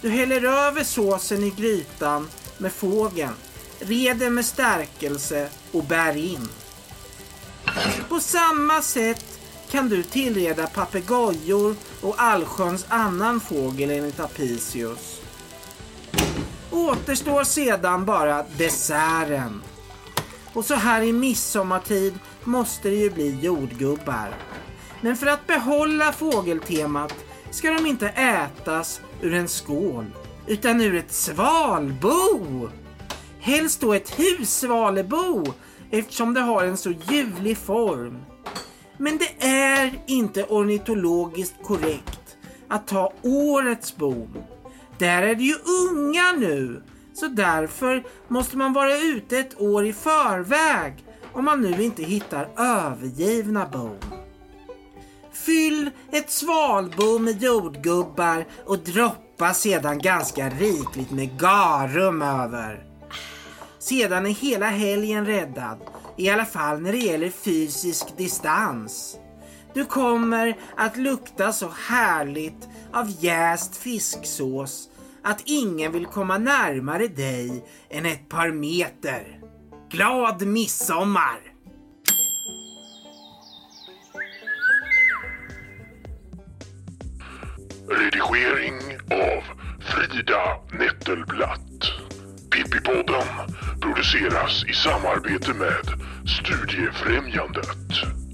Du häller över såsen i grytan med fågeln, reder med stärkelse och bär in. På samma sätt kan du tillreda papegojor och allsköns annan fågel enligt Apicius. Återstår sedan bara desserten. Och så här i midsommartid måste det ju bli jordgubbar. Men för att behålla fågeltemat ska de inte ätas ur en skål utan ur ett svalbo. Helst då ett hussvalebo eftersom det har en så ljuvlig form. Men det är inte ornitologiskt korrekt att ta årets bo. Där är det ju unga nu, så därför måste man vara ute ett år i förväg om man nu inte hittar övergivna bon. Fyll ett svalbo med jordgubbar och droppa sedan ganska rikligt med garum över. Sedan är hela helgen räddad. I alla fall när det gäller fysisk distans. Du kommer att lukta så härligt av jäst fisksås att ingen vill komma närmare dig än ett par meter. Glad midsommar! Redigering av Frida Nettelblatt. Pippipodden produceras i samarbete med Studiefrämjandet.